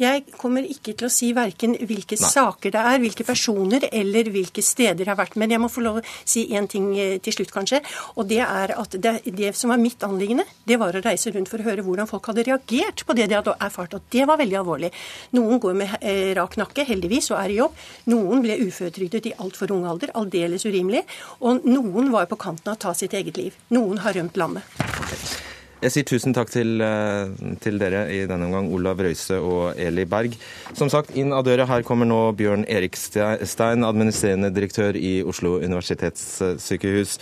Jeg kommer ikke til å si verken hvilke Nei. saker det er, hvilke personer eller hvilke steder det har vært. Men jeg må få lov å si én ting eh, til slutt, kanskje. Og det er at det, det som var mitt anliggende, det var å reise rundt for å høre hvordan folk hadde reagert på det de hadde erfart. Og det var veldig alvorlig. Noen går med eh, rak nakke, heldigvis, og er i jobb. Noen ble uføretrygdet i altfor ung alder, aldeles urimelig. Og noen var på kanten av å ta sitt eget liv. Noen har rømt landet. Jeg sier tusen takk til, eh, til, dere i denne omgang, Olav Røise og Eli Berg. Som sagt, inn av døra her kommer nå Bjørn Erikstein, administrerende direktør i Oslo universitetssykehus.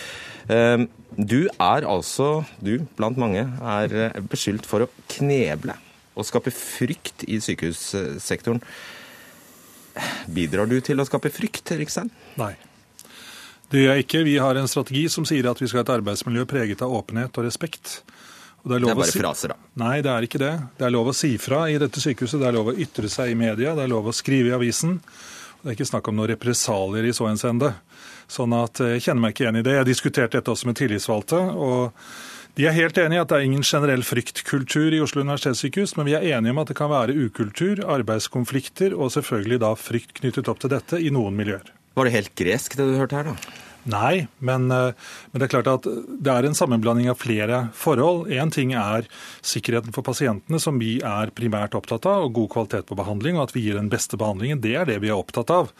Ehm, du er altså, du blant mange, er eh, beskyldt for å kneble og skape frykt i sykehussektoren. Bidrar du til å skape frykt, Erikstein? Nei. Det gjør jeg ikke. Vi har en strategi som sier at vi skal ha et arbeidsmiljø preget av åpenhet og respekt. Det er, det er, bare si... fraser, da. Nei, det er ikke det. Det er lov å si fra i dette sykehuset. Det er lov å ytre seg i media. Det er lov å skrive i avisen. Det er ikke snakk om noen represalier i så henseende. Sånn at eh, jeg kjenner meg ikke igjen i det. Jeg har diskutert dette også med tillitsvalgte. og de er helt enig i at det er ingen generell fryktkultur i Oslo universitetssykehus, men vi er enige om at det kan være ukultur, arbeidskonflikter og selvfølgelig da frykt knyttet opp til dette i noen miljøer. Var det helt gresk det du hørte her, da? Nei, men, eh, men, det er klart at det er en sammenblanding av flere forhold. Én ting er sikkerheten for pasientene, som vi er primært opptatt av, og god kvalitet på behandling, og at vi gir den beste behandlingen. Det er det vi er opptatt av.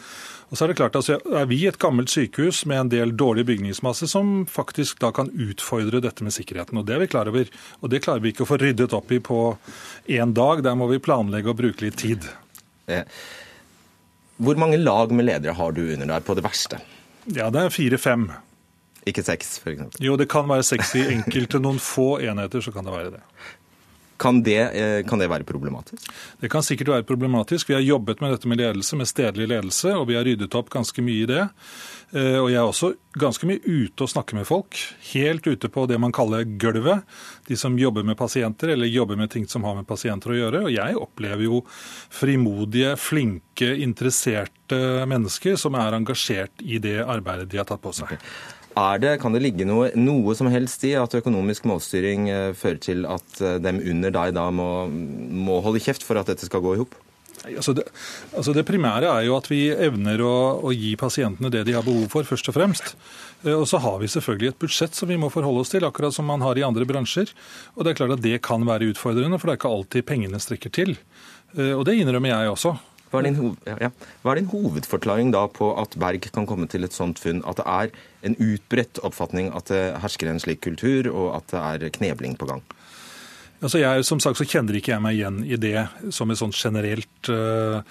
Og så Er det klart at altså, er vi et gammelt sykehus med en del dårlig bygningsmasse som faktisk da kan utfordre dette med sikkerheten. og Det er vi klar over. Og det klarer vi ikke å få ryddet opp i på én dag. Der må vi planlegge og bruke litt tid. Hvor mange lag med ledere har du under deg på det verste? Ja, det er fire-fem. Ikke seks, f.eks.? Jo, det kan være seks i enkelte. Noen få enheter så kan det være det. Kan det, eh, kan det, være problematisk? Det kan sikkert være problematisk. Vi har jobbet med dette med ledelse, med stedlig ledelse, og vi har ryddet opp ganske mye i det. Eh, og jeg er også ganske mye ute og snakker med folk. Helt ute på det man kaller gulvet. De som jobber med pasienter, eller jobber med ting som har med pasienter å gjøre. Og jeg opplever jo frimodige, flinke, interesserte mennesker som er engasjert i det arbeidet de har tatt på seg. Det, kan det ligge noe, noe, som helst i at økonomisk målstyring eh, fører til at eh, dem under deg da må, må holde kjeft for at dette skal gå i hop? Altså det, altså det, primære er jo at vi evner å, å, gi pasientene det de har behov for, først og fremst. Eh, og så har vi selvfølgelig et budsjett som vi må forholde oss til, akkurat som man har i andre bransjer. Og det er klart at det kan være utfordrende, for det er ikke alltid pengene strekker til. Og det innrømmer jeg også. Hva er, din, ja, Hva er din hovedforklaring da på at Berg kan komme til et sånt funn? At det er en utbredt oppfatning at det hersker en slik kultur, og at det er knebling på gang? Altså jeg, som sagt så kjenner ikke jeg meg igjen i det som et sånt generelt uh,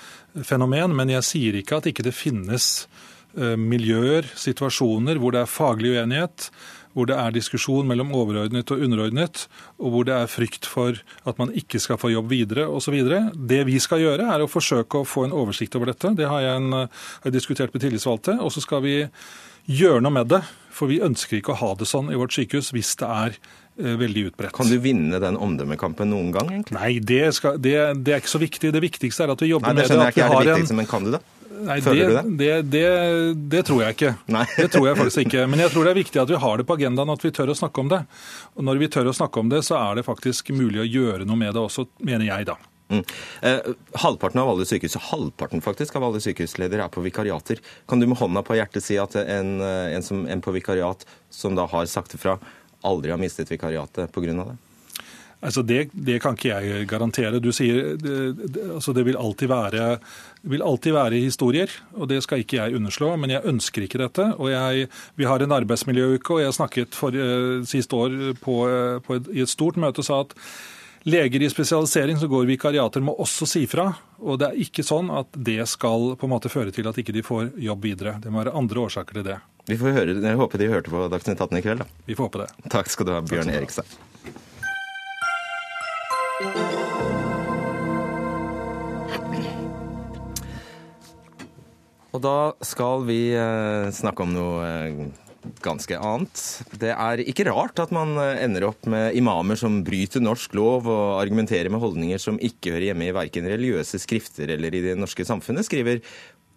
fenomen, men jeg sier ikke at ikke det finnes miljøer, situasjoner hvor det er faglig uenighet, hvor det er diskusjon mellom overordnet og underordnet, og hvor det er frykt for at man ikke skal få jobb videre osv. Det vi skal gjøre, er å forsøke å få en oversikt over dette. Det har jeg, en, har diskutert med tillitsvalgte. Og så skal vi gjøre noe med det. For vi ønsker ikke å ha det sånn i vårt sykehus hvis det er eh, veldig utbredt. Kan du vinne den omdømmekampen noen gang? egentlig? Nei, det, skal, det, det, er ikke så viktig. Det viktigste er at vi jobber Nei, det med det. At vi har det viktigste, en... Men kan du det? Nei, det, det, det, det, tror jeg ikke. Nei. Det tror jeg faktisk ikke. Men jeg tror det er viktig at vi har det på agendaen, at vi tør å snakke om det. Og når vi tør å snakke om det, så er det faktisk mulig å gjøre noe med det også, mener jeg da. Mm. Eh, halvparten av alle sykehus, halvparten faktisk av alle sykehusledere er på vikariater. Kan du med hånda på hjertet si at en, eh, en, som, en på vikariat som da har sagt ifra, aldri har mistet vikariatet pga. det? Altså det, det, kan ikke jeg garantere. Du sier, det, det, altså det vil, alltid være, vil alltid være historier, og det skal ikke jeg underslå. Men jeg ønsker ikke dette. og jeg, Vi har en arbeidsmiljøuke, og jeg snakket for, uh, sist år på, uh, på et, i et stort møte og sa at leger i spesialisering som går vikariater, må også si fra. Og det er ikke sånn at det skal på en måte føre til at ikke de får jobb videre. Det må være andre årsaker til det. Vi får høre, Jeg håper de hørte på Dagsnytt 18 i kveld. da. Vi får håpe det. Takk skal du ha, Bjørn Erikstad. Og da skal vi eh, snakke om noe eh, ganske annet. Det er ikke rart at man eh, ender opp med imamer som bryter norsk lov og argumenterer med holdninger som ikke hører hjemme i verken religiøse skrifter eller i det norske samfunnet, skriver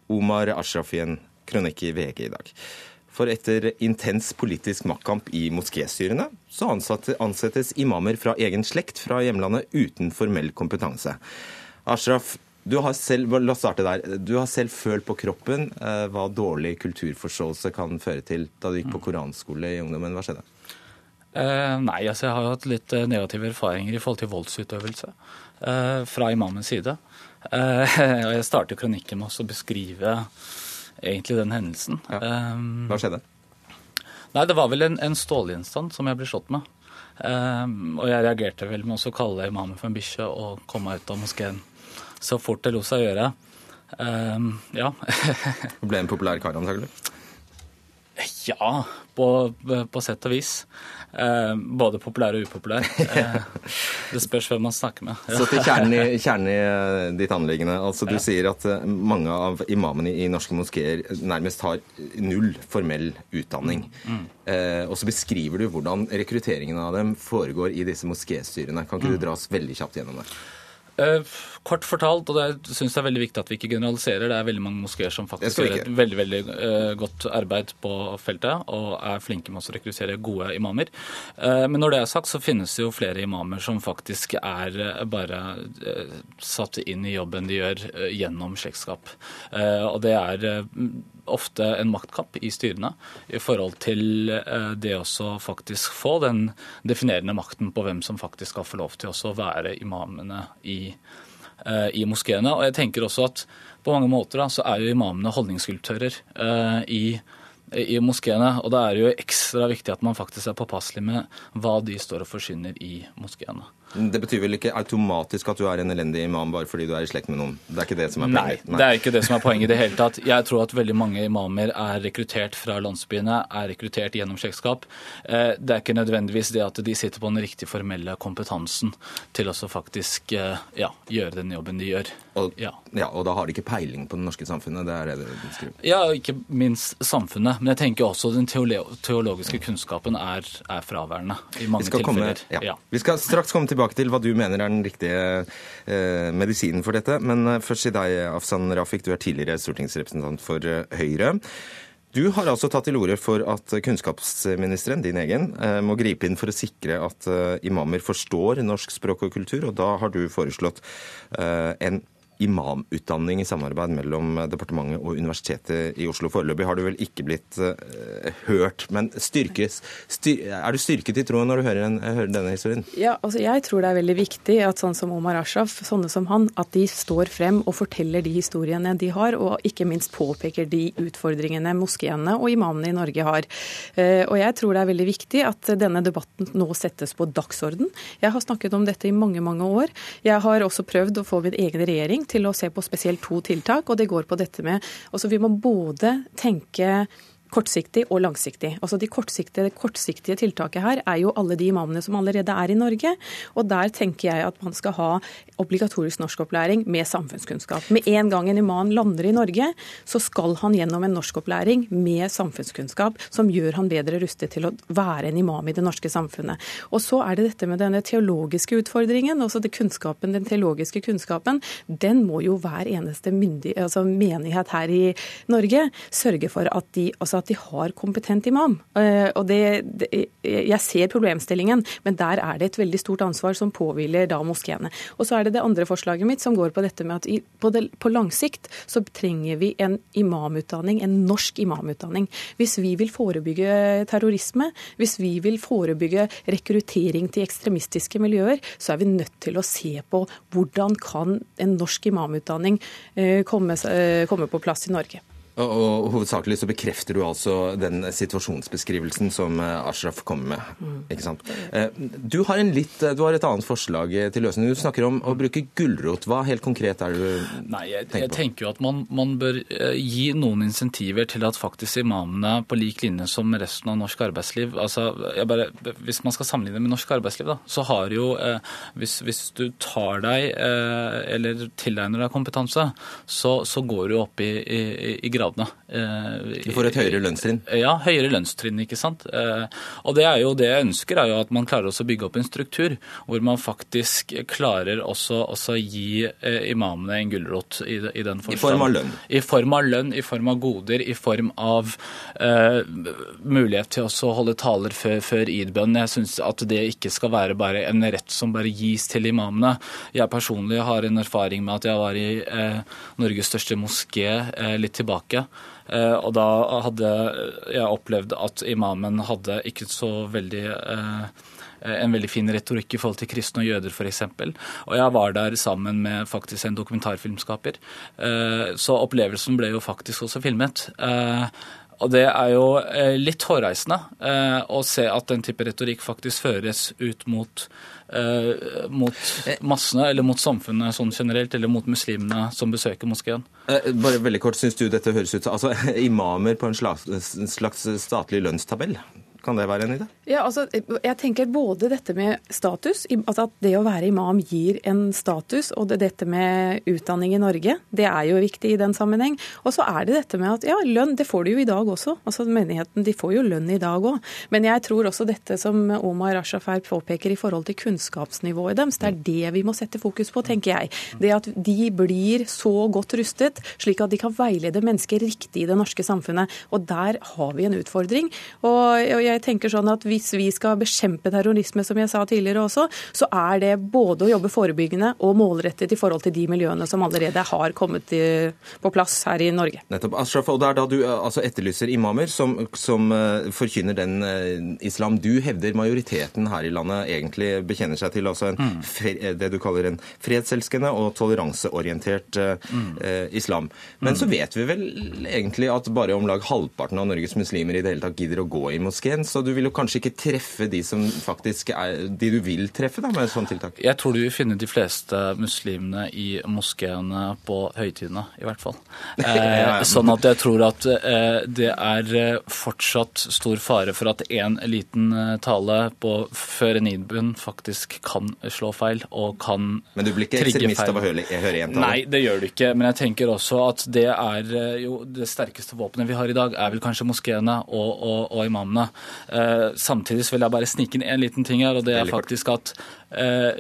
Omar Ashraf i en kronikk i VG i dag. For etter intens politisk maktkamp i moskésyrene, så ansettes imamer fra egen slekt fra hjemlandet uten formell kompetanse. Ashraf, du har selv, la oss starte der. Du har selv følt på kroppen eh, hva dårlig kulturforståelse kan føre til da du gikk på mm. koranskole i ungdommen. Hva skjedde? Eh, nei, altså jeg har hatt litt eh, negative erfaringer i forhold til voldsutøvelse eh, fra imamens side. Eh, (laughs) jeg starter kronikken med å beskrive egentlig den hendelsen. Ja. Eh, hva skjedde? Nei, Det var vel en, en stålgjenstand som jeg ble slått med. og jeg reagerte vel med å kalle imamen for en bikkje og komme meg ut av moskeen så fort det lot seg gjøre. Um, ja. (laughs) Ble en populær kar, antagelig? Ja, på, på, sett og vis. Eh, både populær og upopulær. Eh, det spørs hvem man snakker med. Så til kjernen i, (laughs) kjernen i eh, ditt anliggende. Altså, du ja. sier at mange av imamene i norske moskeer nærmest har null formell utdanning. Mm. Eh, og så beskriver du hvordan rekrutteringen av dem foregår i disse moskéstyrene. Kan ikke mm. du dra oss veldig kjapt gjennom det? Uh, kort fortalt, og det syns jeg er veldig viktig at vi ikke generaliserer, det er veldig mange moskeer som faktisk gjør et veldig veldig uh, godt arbeid på feltet og er flinke med å rekruttere gode imamer. Uh, men når det er sagt, så finnes det jo flere imamer som faktisk er bare satt inn i jobben de gjør gjennom slektskap. og det er ofte en maktkamp i styrene i forhold til eh, det å faktisk få den definerende makten på hvem som faktisk skal få lov til å være imamene i, eh, i moskeene. Og jeg tenker også at på mange måter da, så er jo imamene holdningsskulptører uh, i, i moskeene. Og da er det jo ekstra viktig at man faktisk er påpasselig med hva de står og forsyner i moskeene. Det betyr vel ikke automatisk at du er en elendig imam bare fordi du er i slekt med noen? Det er ikke det som er poenget? Nei, det er ikke det som er poenget i det hele tatt. Jeg tror at veldig mange imamer er rekruttert fra landsbyene, er rekruttert gjennom slektskap. Eh, det er ikke nødvendigvis det at de sitter på den riktige formelle kompetansen til å faktisk eh, ja, gjøre den jobben de gjør. Og, ja. ja. og da har de ikke peiling på det norske samfunnet? Det er det du skriver? Ja, ikke minst samfunnet. Men jeg tenker også den teologiske kunnskapen er, er fraværende i mange tilfeller. Komme, ja. Vi skal straks komme til tilbake til hva du mener er den riktige eh, medisinen for dette. Men eh, først til deg, Afsan Rafik. Du er tidligere stortingsrepresentant for eh, Høyre. Du har altså tatt til orde for at kunnskapsministeren, din egen, må gripe inn for å sikre at imamer forstår norsk språk og kultur, og da har du foreslått en imamutdanning i samarbeid mellom departementet og Universitetet i Oslo. Foreløpig har du vel ikke blitt uh, hørt, men styrkes, styr, er du styrket i troen når du hører, en, hører, denne historien? Ja, altså Jeg tror det er veldig viktig at sånn som Omar Ashraf, sånne som han, at de står frem og forteller de historiene de har, og ikke minst påpeker de utfordringene moskeene og imamene i Norge har. Uh, og jeg tror det er veldig viktig at denne debatten nå settes på dagsorden. Jeg har snakket om dette i mange, mange år. Jeg har også prøvd å få min egen regjering til å se på spesielt to tiltak. og det går på dette med, altså Vi må både tenke kortsiktig og langsiktig. Altså De kortsiktige, kortsiktige tiltaket her er jo alle de imamene som allerede er i Norge. Og der tenker jeg at man skal ha obligatorisk norskopplæring med samfunnskunnskap. Med en gang en imam lander i Norge, så skal han gjennom en norskopplæring med samfunnskunnskap som gjør han bedre rustet til å være en imam i det norske samfunnet. Og så er det dette med denne teologiske utfordringen. altså det kunnskapen, Den teologiske kunnskapen den må jo hver eneste myndig, altså menighet her i Norge sørge for at de altså at de har kompetent imam. Eh, og det, det, Jeg ser problemstillingen, men der er det et veldig stort ansvar som påhviler da moskeene. Og så er det det andre forslaget mitt som går på dette med at i, på, det, på, lang sikt så trenger vi en imamutdanning, en norsk imamutdanning. Hvis vi vil forebygge terrorisme, hvis vi vil forebygge rekruttering til ekstremistiske miljøer, så er vi nødt til å se på hvordan kan en norsk imamutdanning eh, komme, eh, komme på plass i Norge. Og, Hovedsakelig så bekrefter du altså den situasjonsbeskrivelsen som eh, Ashraf kommer med. Mm. ikke sant? Eh, du har, litt, eh, du har, et annet forslag til løsning. Du snakker om å bruke gulrot. Hva helt konkret er det du Nei, jeg, tenker på? Jeg tenker jo at man, man, bør gi noen insentiver til at faktisk imamene på lik linje som resten av norsk arbeidsliv altså, bare, Hvis man skal sammenligne med norsk arbeidsliv, da, så har jo hvis, hvis, du tar deg eller tilegner deg kompetanse, så, så går du opp i, i, i grad gradene. Eh, du får et høyere lønnstrinn? Ja, høyere lønnstrinn. ikke sant? Eh, og det er jo det jeg ønsker, er jo at man klarer også å bygge opp en struktur hvor man faktisk klarer også å gi eh, imamene en gulrot i, i, den forstand. I form av lønn? I form av lønn, i form av goder, i form av uh, mulighet til å holde taler før, før id-bønn. Jeg syns at det ikke skal være bare en rett som bare gis til imamene. Jeg personlig har en erfaring med at jeg var i uh, Norges største moské uh, litt tilbake Eh, og da hadde jeg opplevd at imamen hadde ikke så veldig eh, en veldig fin retorikk i forhold til kristne og jøder f.eks. Og jeg var der sammen med faktisk en dokumentarfilmskaper. Eh, så opplevelsen ble jo faktisk også filmet. Og det er jo litt hårreisende å se at den type retorikk faktisk føres ut mot eh, mot massene, eller mot samfunnet sånn generelt, eller mot muslimene som besøker moskeen. Eh, bare veldig kort, Syns du dette høres ut som altså, (laughs) imamer på en slags, en slags statlig lønnstabell? Kan det være en idé? Ja, altså, jeg tenker både dette med status, altså at det å være imam gir en status, og det, dette med utdanning i Norge, det er jo viktig i den sammenheng. Og så er det dette med at ja, lønn, det får du jo i dag også. Altså Menigheten de får jo lønn i dag òg. Men jeg tror også dette som Omar Ashafer påpeker i forhold til kunnskapsnivået deres, det er det vi må sette fokus på, tenker jeg. Det at de blir så godt rustet, slik at de kan veilede mennesker riktig i det norske samfunnet. Og der har vi en utfordring. Og jeg jeg tenker sånn at Hvis vi skal bekjempe terrorisme, som jeg sa tidligere også, så er det både å jobbe forebyggende og målrettet i forhold til de miljøene som allerede har kommet på plass her i Norge. Nettopp. Ashraf, og det er da du eh, altså, etterlyser imamer som, som uh, forkynner den uh, islam du hevder majoriteten her i landet egentlig bekjenner seg til, altså en, mm. det du kaller en fredselskende og toleranseorientert uh, mm. islam. Men mm. så vet vi vel egentlig at bare om lag halvparten av Norges muslimer i det hele tatt gidder å gå i moskeen igjen, så du vil jo kanskje ikke treffe de som faktisk er de du vil treffe da, med et sånt tiltak? Jeg tror du vil finne de fleste muslimene i moskeene på høytidene, i hvert fall. (laughs) Eh, sånn at jeg tror at eh, det er eh, fortsatt stor fare for at en liten eh, tale på, før en idbun faktisk kan slå feil og kan trigge feil. Men du blir ikke ekstremist av å høre, høre en tale? Nei, det gjør du ikke. Men jeg tenker også at det er eh, jo det sterkeste våpenet vi har i dag, er vel kanskje moskeene og, og, og imamene. Eh, samtidig vil jeg bare snike inn en liten ting her, og det er faktisk at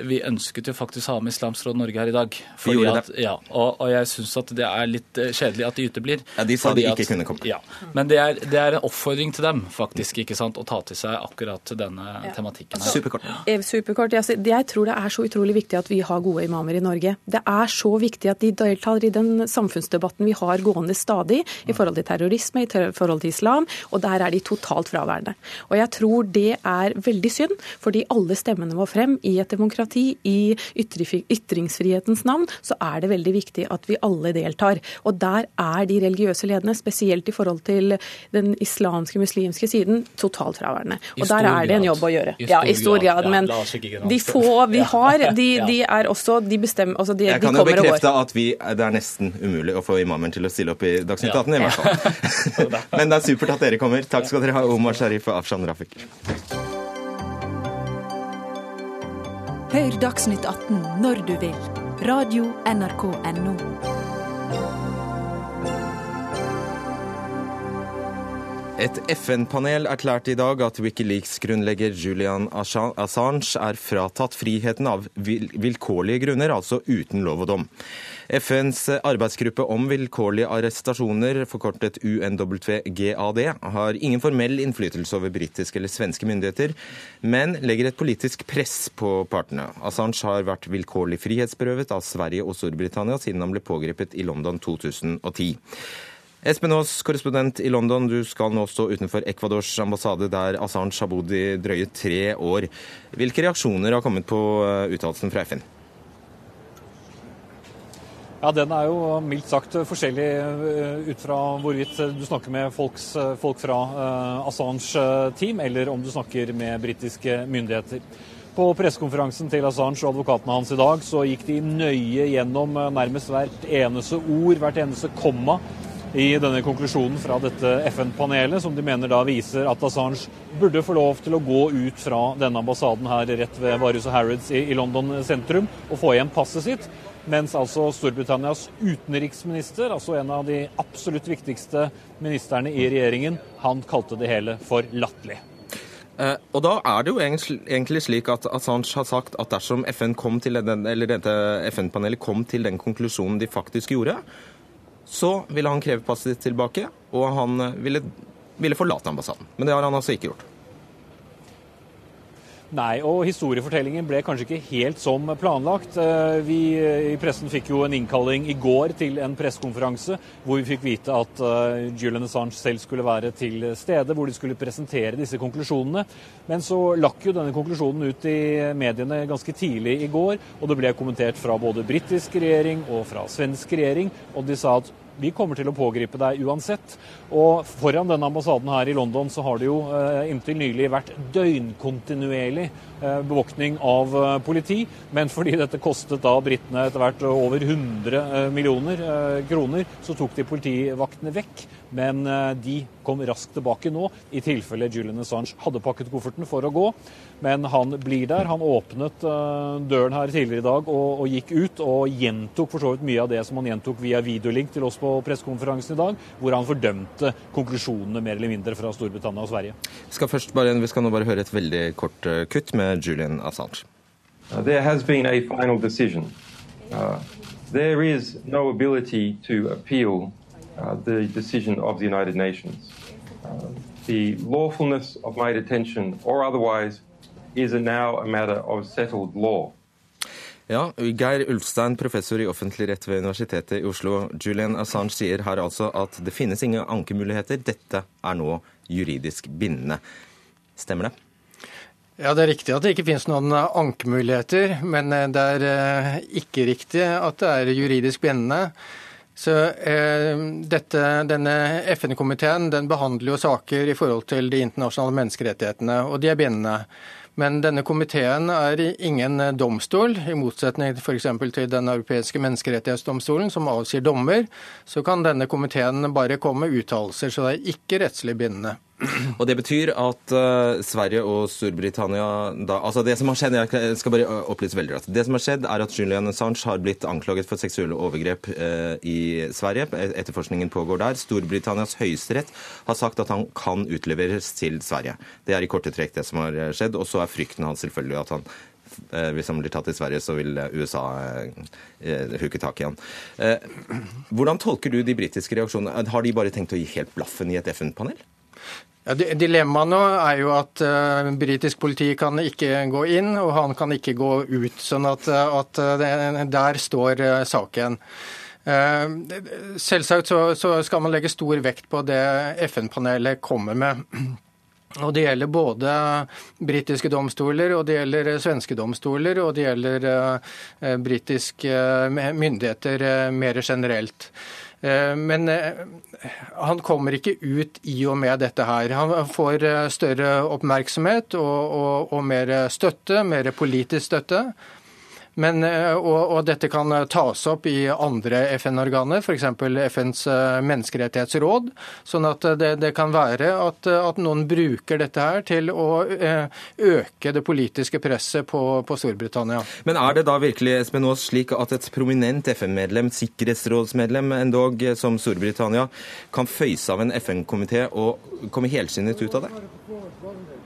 vi ønsket jo faktisk å ha med Islamsk Råd Norge her i dag. Vi at. Ja, og, og, jeg syns at det er litt eh, kjedelig at de uteblir. Ja, De sa de ikke at, kunne komme. Ja, Men det er, det er, en oppfordring til dem faktisk, ikke sant, å ta til seg akkurat denne ja. tematikken. her. Superkort. Ja. superkort. Jeg, jeg tror det er så utrolig viktig at vi har gode imamer i Norge. Det er så viktig at de deltar i den samfunnsdebatten vi har gående stadig i forhold til terrorisme, i forhold til islam, og der er de totalt fraværende. Og jeg tror det er veldig synd, fordi alle stemmene må frem i et demokrati, i ytringsfrihetens navn, så er det veldig viktig at vi alle deltar. Og der er de religiøse lederne, spesielt i forhold til den islamske, muslimske siden, totalt fraværende. Og der er det en jobb å gjøre. ja, i stor grad. Men de få vi har, de, de er også De bestemmer altså de, Jeg kan jo bekrefte at vi, det er nesten umulig å få imamen til å stille opp i Dagsnytt 18, i hvert fall. (laughs) (laughs) Men det er supert at dere kommer. Takk skal dere ha, Omar Sharif og Afshan Rafiq. Hør Dagsnytt 18 når du vil. Radio NRK Radio.nrk.no. Et FN-panel erklærte i dag at Wikileaks-grunnlegger Julian Assange er fratatt friheten av vilkårlige grunner, altså uten lov og dom. FNs arbeidsgruppe om vilkårlige arrestasjoner, forkortet UNWGAD, har ingen formell innflytelse over britiske eller svenske myndigheter, men legger et politisk press på partene. Assange har vært vilkårlig frihetsberøvet av Sverige og Storbritannia siden han ble pågrepet i London 2010. Espen Aas, korrespondent i London, du skal nå stå utenfor Ecuadors ambassade, der Assange har bodd i drøye tre år. Hvilke reaksjoner har kommet på eh, uttalelsen fra FN? Ja, Den er jo mildt sagt forskjellig eh, ut fra hvorvidt du snakker med folks, eh, folk fra Assange-team, eller om du snakker med britiske myndigheter. På pressekonferansen til Assange og advokatene hans i dag så gikk de nøye gjennom nærmest hvert eneste ord, hvert eneste komma i denne konklusjonen fra dette FN-panelet, som de mener da viser at Assange burde få lov til å gå ut fra denne ambassaden her rett ved Varus og Harrods i, London sentrum og få igjen passet sitt. Mens altså Storbritannias utenriksminister, altså en av de absolutt viktigste ministerne i regjeringen, han kalte det hele for latterlig. Eh, og da er det jo egentlig slik at Assange har sagt at dersom FN kom til den, eller dette FN-panelet kom til den konklusjonen de faktisk gjorde, så ville han kreve passet sitt tilbake, og han ville, ville forlate ambassaden. Men det har han altså ikke gjort. Nei, og historiefortellingen ble kanskje ikke helt som planlagt. Eh, vi i pressen fikk jo en innkalling i går til en pressekonferanse hvor vi fikk vite at eh, Julian Assange selv skulle være til stede, hvor de skulle presentere disse konklusjonene. Men så lakk jo denne konklusjonen ut i mediene ganske tidlig i går, og det ble kommentert fra både britisk regjering og fra svensk regjering, og de sa at vi kommer til å pågripe deg uansett. Og foran denne ambassaden her i London så har det jo eh, inntil nylig vært døgnkontinuerlig bevåkning bevoktning av eh, politi. Men fordi dette kostet da britene etter hvert over 100 millioner kroner, så tok de politivaktene vekk. Men de kom raskt tilbake nå, i tilfelle Julian Assange hadde pakket kofferten for å gå. Men han blir der. Han åpnet døren her tidligere i dag og, og gikk ut, og gjentok for så vidt mye av det som han gjentok via videolink til oss på pressekonferansen i dag, hvor han fordømte konklusjonene mer eller mindre fra Storbritannia og Sverige. Vi skal, bare, vi skal nå bare høre et veldig kort eh, kutt med Julian Assange. Uh, there has been a final decision. Uh, there is no ability to appeal uh, the decision of the United Nations. Uh, the lawfulness of my detention or otherwise is now a matter of settled law. Ja, Geir Ulfstein, professor i offentlig rett ved Universitetet i Oslo. Julian Assange sier her altså at det finnes ingen ankemuligheter. Dette er nå juridisk bindende. Stemmer det? Ja, Det er riktig at det ikke finnes noen ankemuligheter, men eh, det er eh, ikke riktig at det er juridisk bindende. Så eh, dette, Denne FN-komiteen den behandler jo saker i forhold til de internasjonale menneskerettighetene, og de er bindende. Men denne komiteen er ingen domstol, i motsetning f.eks. til Den europeiske menneskerettighetsdomstolen, som avsier dommer. Så kan denne komiteen bare komme med uttalelser, så det er ikke rettslig bindende. Og Det betyr at uh, Sverige og Storbritannia da, altså det som har skjedd, Jeg skal bare opplyse veldig raskt. Det som har skjedd, er at Julian Assange har blitt anklaget for seksuelle overgrep uh, i Sverige. Etterforskningen pågår der. Storbritannias høyesterett har sagt at han kan utleveres til Sverige. Det er i korte trekk det som har eh, skjedd. Og så er frykten hans selvfølgelig at han hvis han blir tatt i Sverige, så vil USA eh, huke tak i han. Eh, hvordan tolker du de britiske reaksjonene? Har de bare tenkt å gi helt blaffen i et FN-panel? Ja, Dilemmaet nå er jo at uh, britisk politi kan ikke gå inn, og han kan ikke gå ut. Sånn at, eh, at uh, det, der står uh, saken. Selvsagt så, så, skal man legge stor vekt på det FN-panelet kommer med. Og Det gjelder både britiske domstoler, og det gjelder svenske domstoler, og det gjelder uh, britiske myndigheter uh, mer generelt. Uh, men han kommer ikke ut i og med dette her. Han får større oppmerksomhet og, og, og mer støtte, mer politisk støtte. Men, eh, og, og, dette kan eh, tas opp i andre FN-organer, f.eks. FNs eh, menneskerettighetsråd. Sånn at det, det kan være at, at, noen bruker dette her til å øke det politiske presset på, på Storbritannia. Men er det da virkelig Espen Aas, slik at et prominent FN-medlem, sikkerhetsrådsmedlem endog, som Storbritannia, kan føyse av en FN-komité og komme helskinnet ut av det?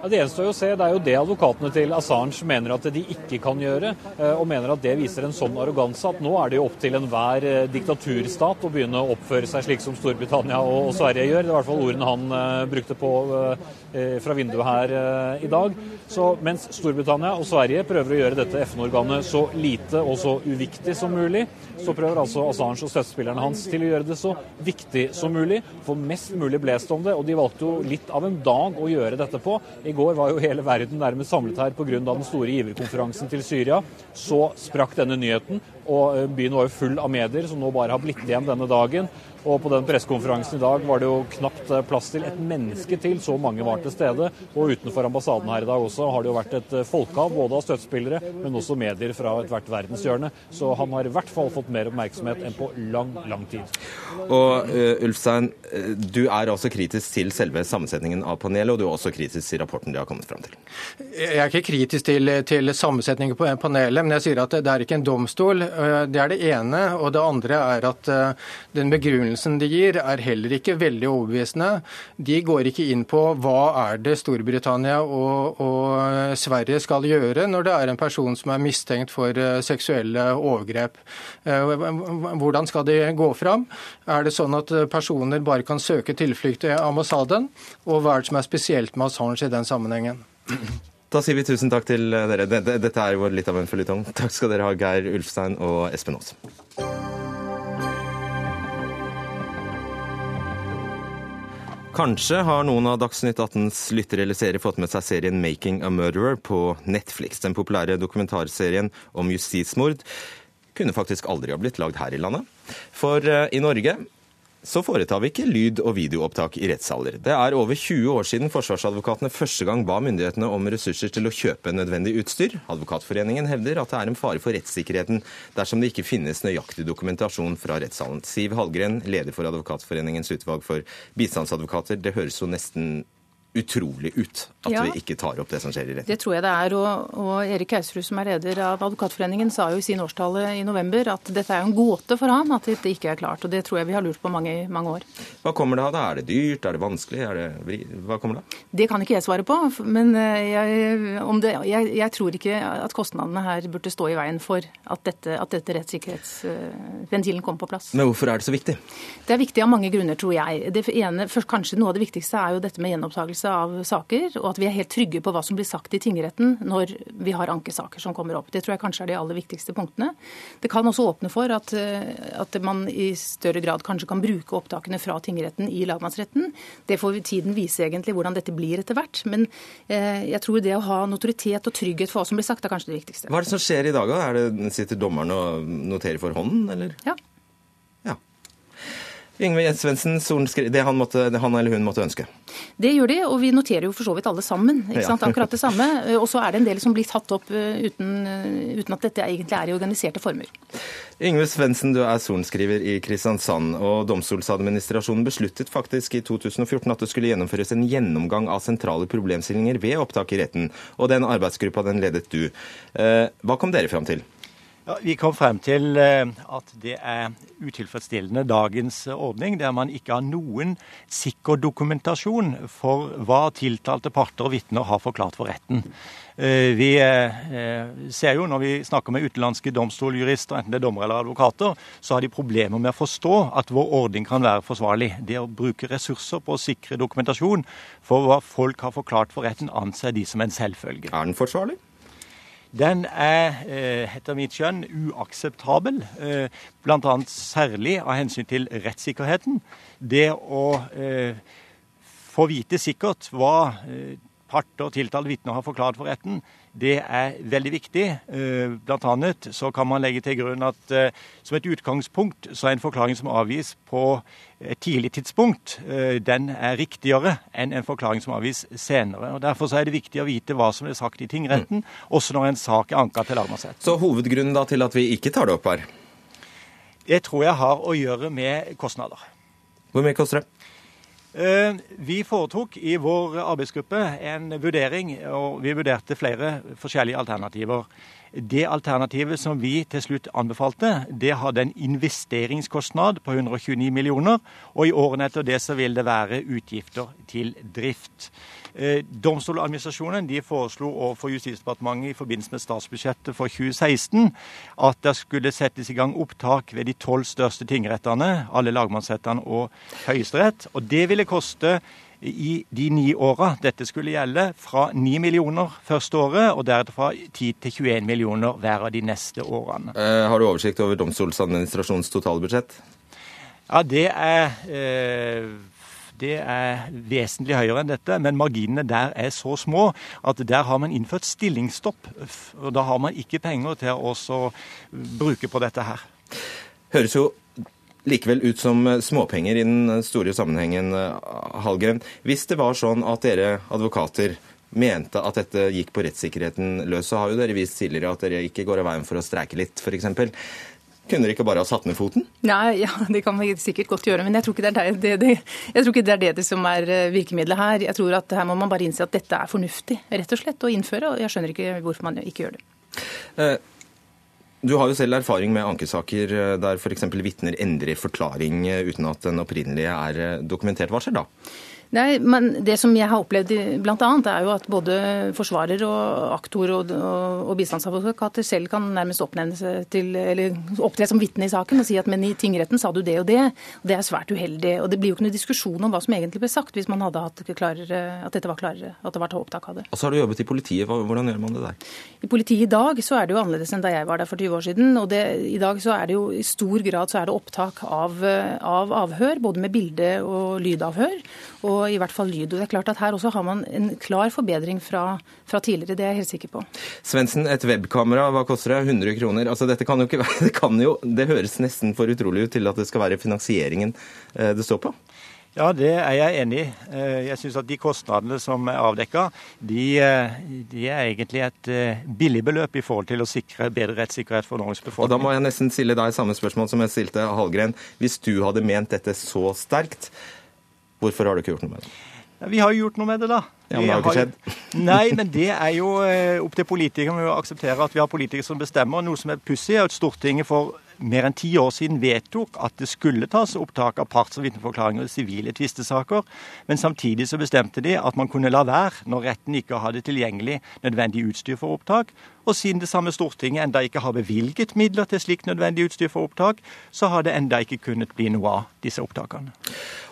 Ja, Det gjenstår å se. Det er jo det advokatene til Assange mener at de ikke kan gjøre, eh, og mener at det viser en sånn arroganse at nå er det jo opp til enhver eh, diktaturstat å begynne å oppføre seg slik som Storbritannia og Sverige gjør. Det er i hvert fall ordene han eh, brukte på fra vinduet her i dag. Så mens Storbritannia og Sverige prøver å gjøre dette FN-organet så lite og så uviktig som mulig, så prøver altså Assange og støttespillerne hans til å gjøre det så viktig som mulig, få mest mulig blest om det. Og de valgte jo litt av en dag å gjøre dette på. I går var jo hele verden nærmest samlet her pga. den store giverkonferansen til Syria. Så sprakk denne nyheten, og eh, byen var jo full av medier som nå bare har blitt igjen denne dagen. Og på den pressekonferansen i dag var det jo knapt eh, plass til et menneske til, så mange var til stede. Og utenfor ambassaden her i dag også har det jo vært et eh, folkehav, både av støttespillere, men også medier fra ethvert verdenshjørne. Så han har i hvert fall fått mer oppmerksomhet enn på lang, lang tid. Og uh, Ulfstein, du er også kritisk til selve sammensetningen av panelet, og du er også kritisk til rapporten de har kommet fram til? Jeg er ikke kritisk til, til sammensetningen på panelet, men jeg sier at det er ikke en domstol. Det er det ene. Og det andre er at den begrunnelsen begrunnelsen de gir, er heller ikke veldig overbevisende. De går ikke inn på hva er det Storbritannia og, og, Sverige skal gjøre når det er en person som er mistenkt for eh, seksuelle overgrep. Eh, hvordan skal de gå fram? Er det sånn at personer bare kan søke tilflukt i ambassaden? Og hva er det som er spesielt med Assange i den sammenhengen? Da sier vi tusen takk til dere. Dette er jo litt av en føljetong. Takk skal dere ha, Geir Ulfstein og Espen Aas. Kanskje har noen av Dagsnytt 18s lyttere eller seere fått med seg serien 'Making a Murderer' på Netflix. Den populære dokumentarserien om justismord kunne faktisk aldri ha blitt lagd her i landet. For eh, i Norge så foretar vi ikke lyd- og videoopptak i rettssaler. Det er over 20 år siden forsvarsadvokatene første gang ba myndighetene om ressurser til å kjøpe nødvendig utstyr. Advokatforeningen hevder at det er en fare for rettssikkerheten dersom det ikke finnes nøyaktig dokumentasjon fra rettssalen. Siv Hallgren, leder for Advokatforeningens utvalg for bistandsadvokater. Det høres jo nesten utrolig ut at ja, vi ikke tar opp det som skjer i retten. Det tror jeg det er. Og, og Erik Hausrud, som er leder av Advokatforeningen, sa jo i sin årstale i november at dette er en gåte for han at dette ikke er klart. Og det tror jeg vi har lurt på mange, mange år. Hva kommer det av da? Er det dyrt? Er det vanskelig? Er det, hva kommer det av? Det kan ikke jeg svare på. Men eh, jeg, det, jeg, jeg, tror ikke at kostnadene her burde stå i veien for at dette, at dette rettssikkerhetsventilen kommer på plass. Men hvorfor er det så viktig? Det er viktig av mange grunner, tror jeg. Det ene, først, kanskje Noe av det viktigste er jo dette med gjenopptakelse avgjørelse av saker, og at vi er helt trygge på hva som blir sagt i tingretten når vi har ankesaker som kommer opp. Det tror jeg kanskje er de aller viktigste punktene. Det kan også åpne for at, eh, at man i større grad kanskje kan bruke opptakene fra tingretten i lagmannsretten. Det får tiden vise egentlig hvordan dette blir etter hvert. Men eh, jeg tror det å ha notoritet og trygghet for hva som blir sagt, er kanskje det viktigste. Hva er det som skjer i dag, da? Er det, sitter dommeren og noterer for hånden, eller? Ja. Yngve Svendsen, det han, måtte, han eller hun måtte ønske? Det gjør de, og vi noterer jo for så vidt alle sammen. ikke sant? Akkurat det samme. Og så er det en del som blir tatt opp eh, uten, eh, uten at dette egentlig er i organiserte former. Yngve Svendsen, du er sorenskriver i Kristiansand. og Domstoladministrasjonen besluttet faktisk i 2014 at det skulle gjennomføres en gjennomgang av sentrale problemstillinger ved opptak i retten. Og den arbeidsgruppa den ledet du. Eh, hva kom dere fram til? Ja, vi kom frem til eh, at det er utilfredsstillende dagens ordning, der man ikke har noen sikker dokumentasjon for hva tiltalte parter og vitner har forklart for retten. Eh, vi eh, ser jo når vi snakker med utenlandske domstoljurister, enten det er dommere eller advokater, så har de problemer med å forstå at vår ordning kan være forsvarlig. Det å bruke ressurser på å sikre dokumentasjon for hva folk har forklart for retten, anser de som en selvfølge. Er den forsvarlig? Den er eh, etter mitt skjønn uakseptabel, eh, bl.a. særlig av hensyn til rettssikkerheten. Det å eh, få vite sikkert hva parter, tiltalt vitne har forklart for retten, det er veldig viktig. Eh, blant annet så kan man legge til grunn at eh, som et utgangspunkt så er en forklaring som avgis på et tidlig tidspunkt, eh, den er riktigere enn en forklaring som avgis senere. og Derfor så er det viktig å vite hva som er sagt i tingretten, også når en sak er anka til lagmannsretten. Så hovedgrunnen da til at vi ikke tar det opp her? Det tror jeg har å gjøre med kostnader. Hvor mye koster det? Eh, vi foretok i vår arbeidsgruppe en vurdering, og vi vurderte flere forskjellige alternativer. Det alternativet som vi til slutt anbefalte, det hadde en investeringskostnad på 129 millioner, og i årene etter det så vil det være utgifter til drift. Eh, Domstoladministrasjonen de foreslo overfor Justisdepartementet i forbindelse med statsbudsjettet for 2016 at det skulle settes i gang opptak ved de tolv største tingrettene, alle lagmannsrettene og Høyesterett. Og det ville koste i de ni åra dette skulle gjelde, fra 9 millioner første året, og deretter fra 10 til 21 millioner hver av de neste årene. Eh, har du oversikt over Domstoladministrasjonens totalbudsjett? Ja, det er eh, det er vesentlig høyere enn dette, men marginene der er så små at der har man innført stillingsstopp. og Da har man ikke penger til å bruke på dette her. Høres jo likevel ut som småpenger i den store sammenhengen, Hallgren. Hvis det var sånn at dere advokater mente at dette gikk på rettssikkerheten løs, så har jo dere vist tidligere at dere ikke går av veien for å streike litt, f.eks. Kunne dere ikke bare ha satt ned foten? Nei, ja, (laughs) det kan vi sikkert godt gjøre. Men jeg tror ikke det det, det, jeg tror ikke det, er det som er eh, virkemidlet her. Jeg tror at her må man bare innse at dette er fornuftig rett og slett å innføre. Og jeg skjønner ikke hvorfor man ikke gjør det. Eh, du har jo selv erfaring med ankesaker eh, der f.eks. vitner endrer forklaring uten at den opprinnelige er dokumentert. Hva skjer da? Nei, men Det som jeg har opplevd bl.a., er jo at både forsvarer og aktor og, og, og bistandsadvokater selv kan nærmest oppnevne seg til, eller opptre som vitne i saken og si at men i tingretten sa du det og det. og Det er svært uheldig. og Det blir jo ikke noe diskusjon om hva som egentlig ble sagt, hvis man hadde hatt klarere, at dette var klarere, at det var opptak av det. Og så har du jobbet i politiet. Hvordan gjør man det der? I politiet i dag så er det jo annerledes enn da jeg var der for 20 år siden. og det, I dag så er det jo i stor grad så er det opptak av, av avhør, både med bilde- og lydavhør. og i hvert fall lyd. Og det er klart at Her også har man en klar forbedring fra, fra tidligere, det er jeg helt sikker på. Svendsen, et webkamera, hva koster det? 100 kroner? Altså Dette kan jo ikke (laughs) være, det, kan jo, det høres nesten for utrolig ut til at det skal være finansieringen eh, det står på? Ja, det er jeg enig i. Eh, jeg syns at de kostnadene som er avdekka, de, eh, de, er egentlig et billig beløp i forhold til å sikre bedre rettssikkerhet for Norges befolkning. Og Da må jeg nesten stille deg samme spørsmål som jeg stilte Hallgren. Hvis du hadde ment dette så sterkt, Hvorfor har du ikke gjort noe med det? Vi har jo gjort noe med det, da. Ja, men det har ikke skjedd. Nei, (laughs) men det er jo eh, opp til politikerne å akseptere at vi har politikere som bestemmer. Noe som er pussig, er at Stortinget for mer enn ti år siden vedtok at det skulle tas opptak av parts- og vitneforklaringer i sivile tvistesaker, men samtidig så bestemte de at man kunne la være når retten ikke hadde tilgjengelig nødvendig utstyr for opptak. Og siden det samme Stortinget enda ikke har bevilget midler til slikt nødvendig utstyr for opptak, så har det enda ikke kunnet bli noe av disse opptakene.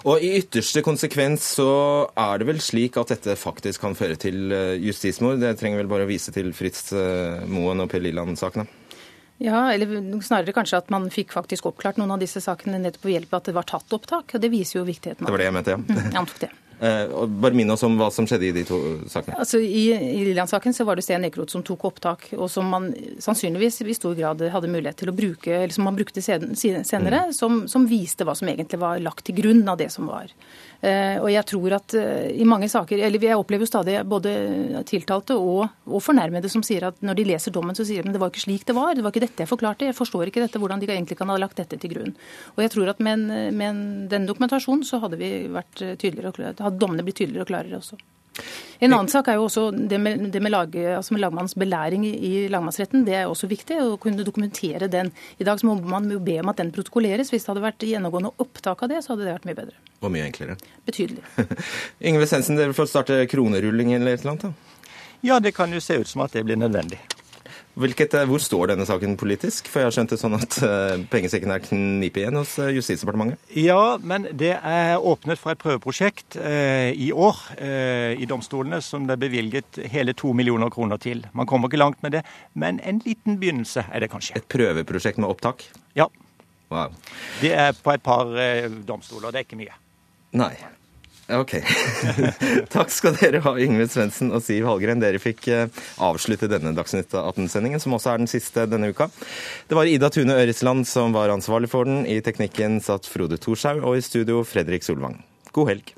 Og i ytterste konsekvens så er det vel slik at dette faktisk kan føre til eh, justismord. Det trenger vel bare å vise til Fritz eh, Moen og Per Liland-sakene. Ja, eller snarere kanskje at man fikk faktisk oppklart noen av disse sakene nettopp ved hjelp av at det var tatt opptak. og Det viser jo viktigheten av det. var det jeg mente, ja. Mm, jeg antok det. Eh, bare minn oss om hva som skjedde i de to sakene. Altså, I, i Lilland-saken så var det Sten Ekeroth som tok opptak, og som man sannsynligvis i stor grad hadde mulighet til å bruke, eller som man brukte senere, mm. som, som, viste hva som egentlig var lagt til grunn av det som var. Eh, og jeg tror at eh, i mange saker, eller Jeg opplever jo stadig både tiltalte og, og, fornærmede som sier at når de leser dommen, så sier de at det var ikke slik det var. Det var ikke dette jeg forklarte. Jeg forstår ikke dette, hvordan de egentlig kan ha lagt dette til grunn. Og jeg tror at med, en, med den dokumentasjonen så hadde vi vært tydeligere, hadde dommene blir tydeligere og klarere også. En annen sak er jo også det med, det med, lag, altså med lagmannens belæring i, i lagmannsretten. Det er også viktig å kunne dokumentere den. I dag må man jo be om at den protokolleres. Hvis det hadde vært gjennomgående opptak av det, så hadde det vært mye bedre. Og mye enklere. Betydelig. (laughs) Yngve Sensen, dere får starte kronerulling eller et eller annet? da? Ja, det kan jo se ut som at det blir nødvendig. Hvilket, eh, hvor står denne saken politisk? For jeg har skjønt det sånn at uh, pengesekken er knipet igjen hos uh, Justisdepartementet? Ja, men det er åpnet for et prøveprosjekt eh, i år i domstolene som det er bevilget hele to millioner kroner til. Man kommer ikke langt med det, men en liten begynnelse er det kanskje. Et prøveprosjekt med opptak? Ja. Wow. Det er på et par domstoler, det er ikke mye. Nei. Ok. (laughs) Takk skal dere ha, Yngve Svendsen og Siv Hallgren. Dere fikk eh, avslutte denne Dagsnytt 18-sendingen, som også er den siste denne uka. Det var Ida Tune Øresland som var ansvarlig for den. I teknikken satt Frode Thorshaug, og i studio Fredrik Solvang. God helg.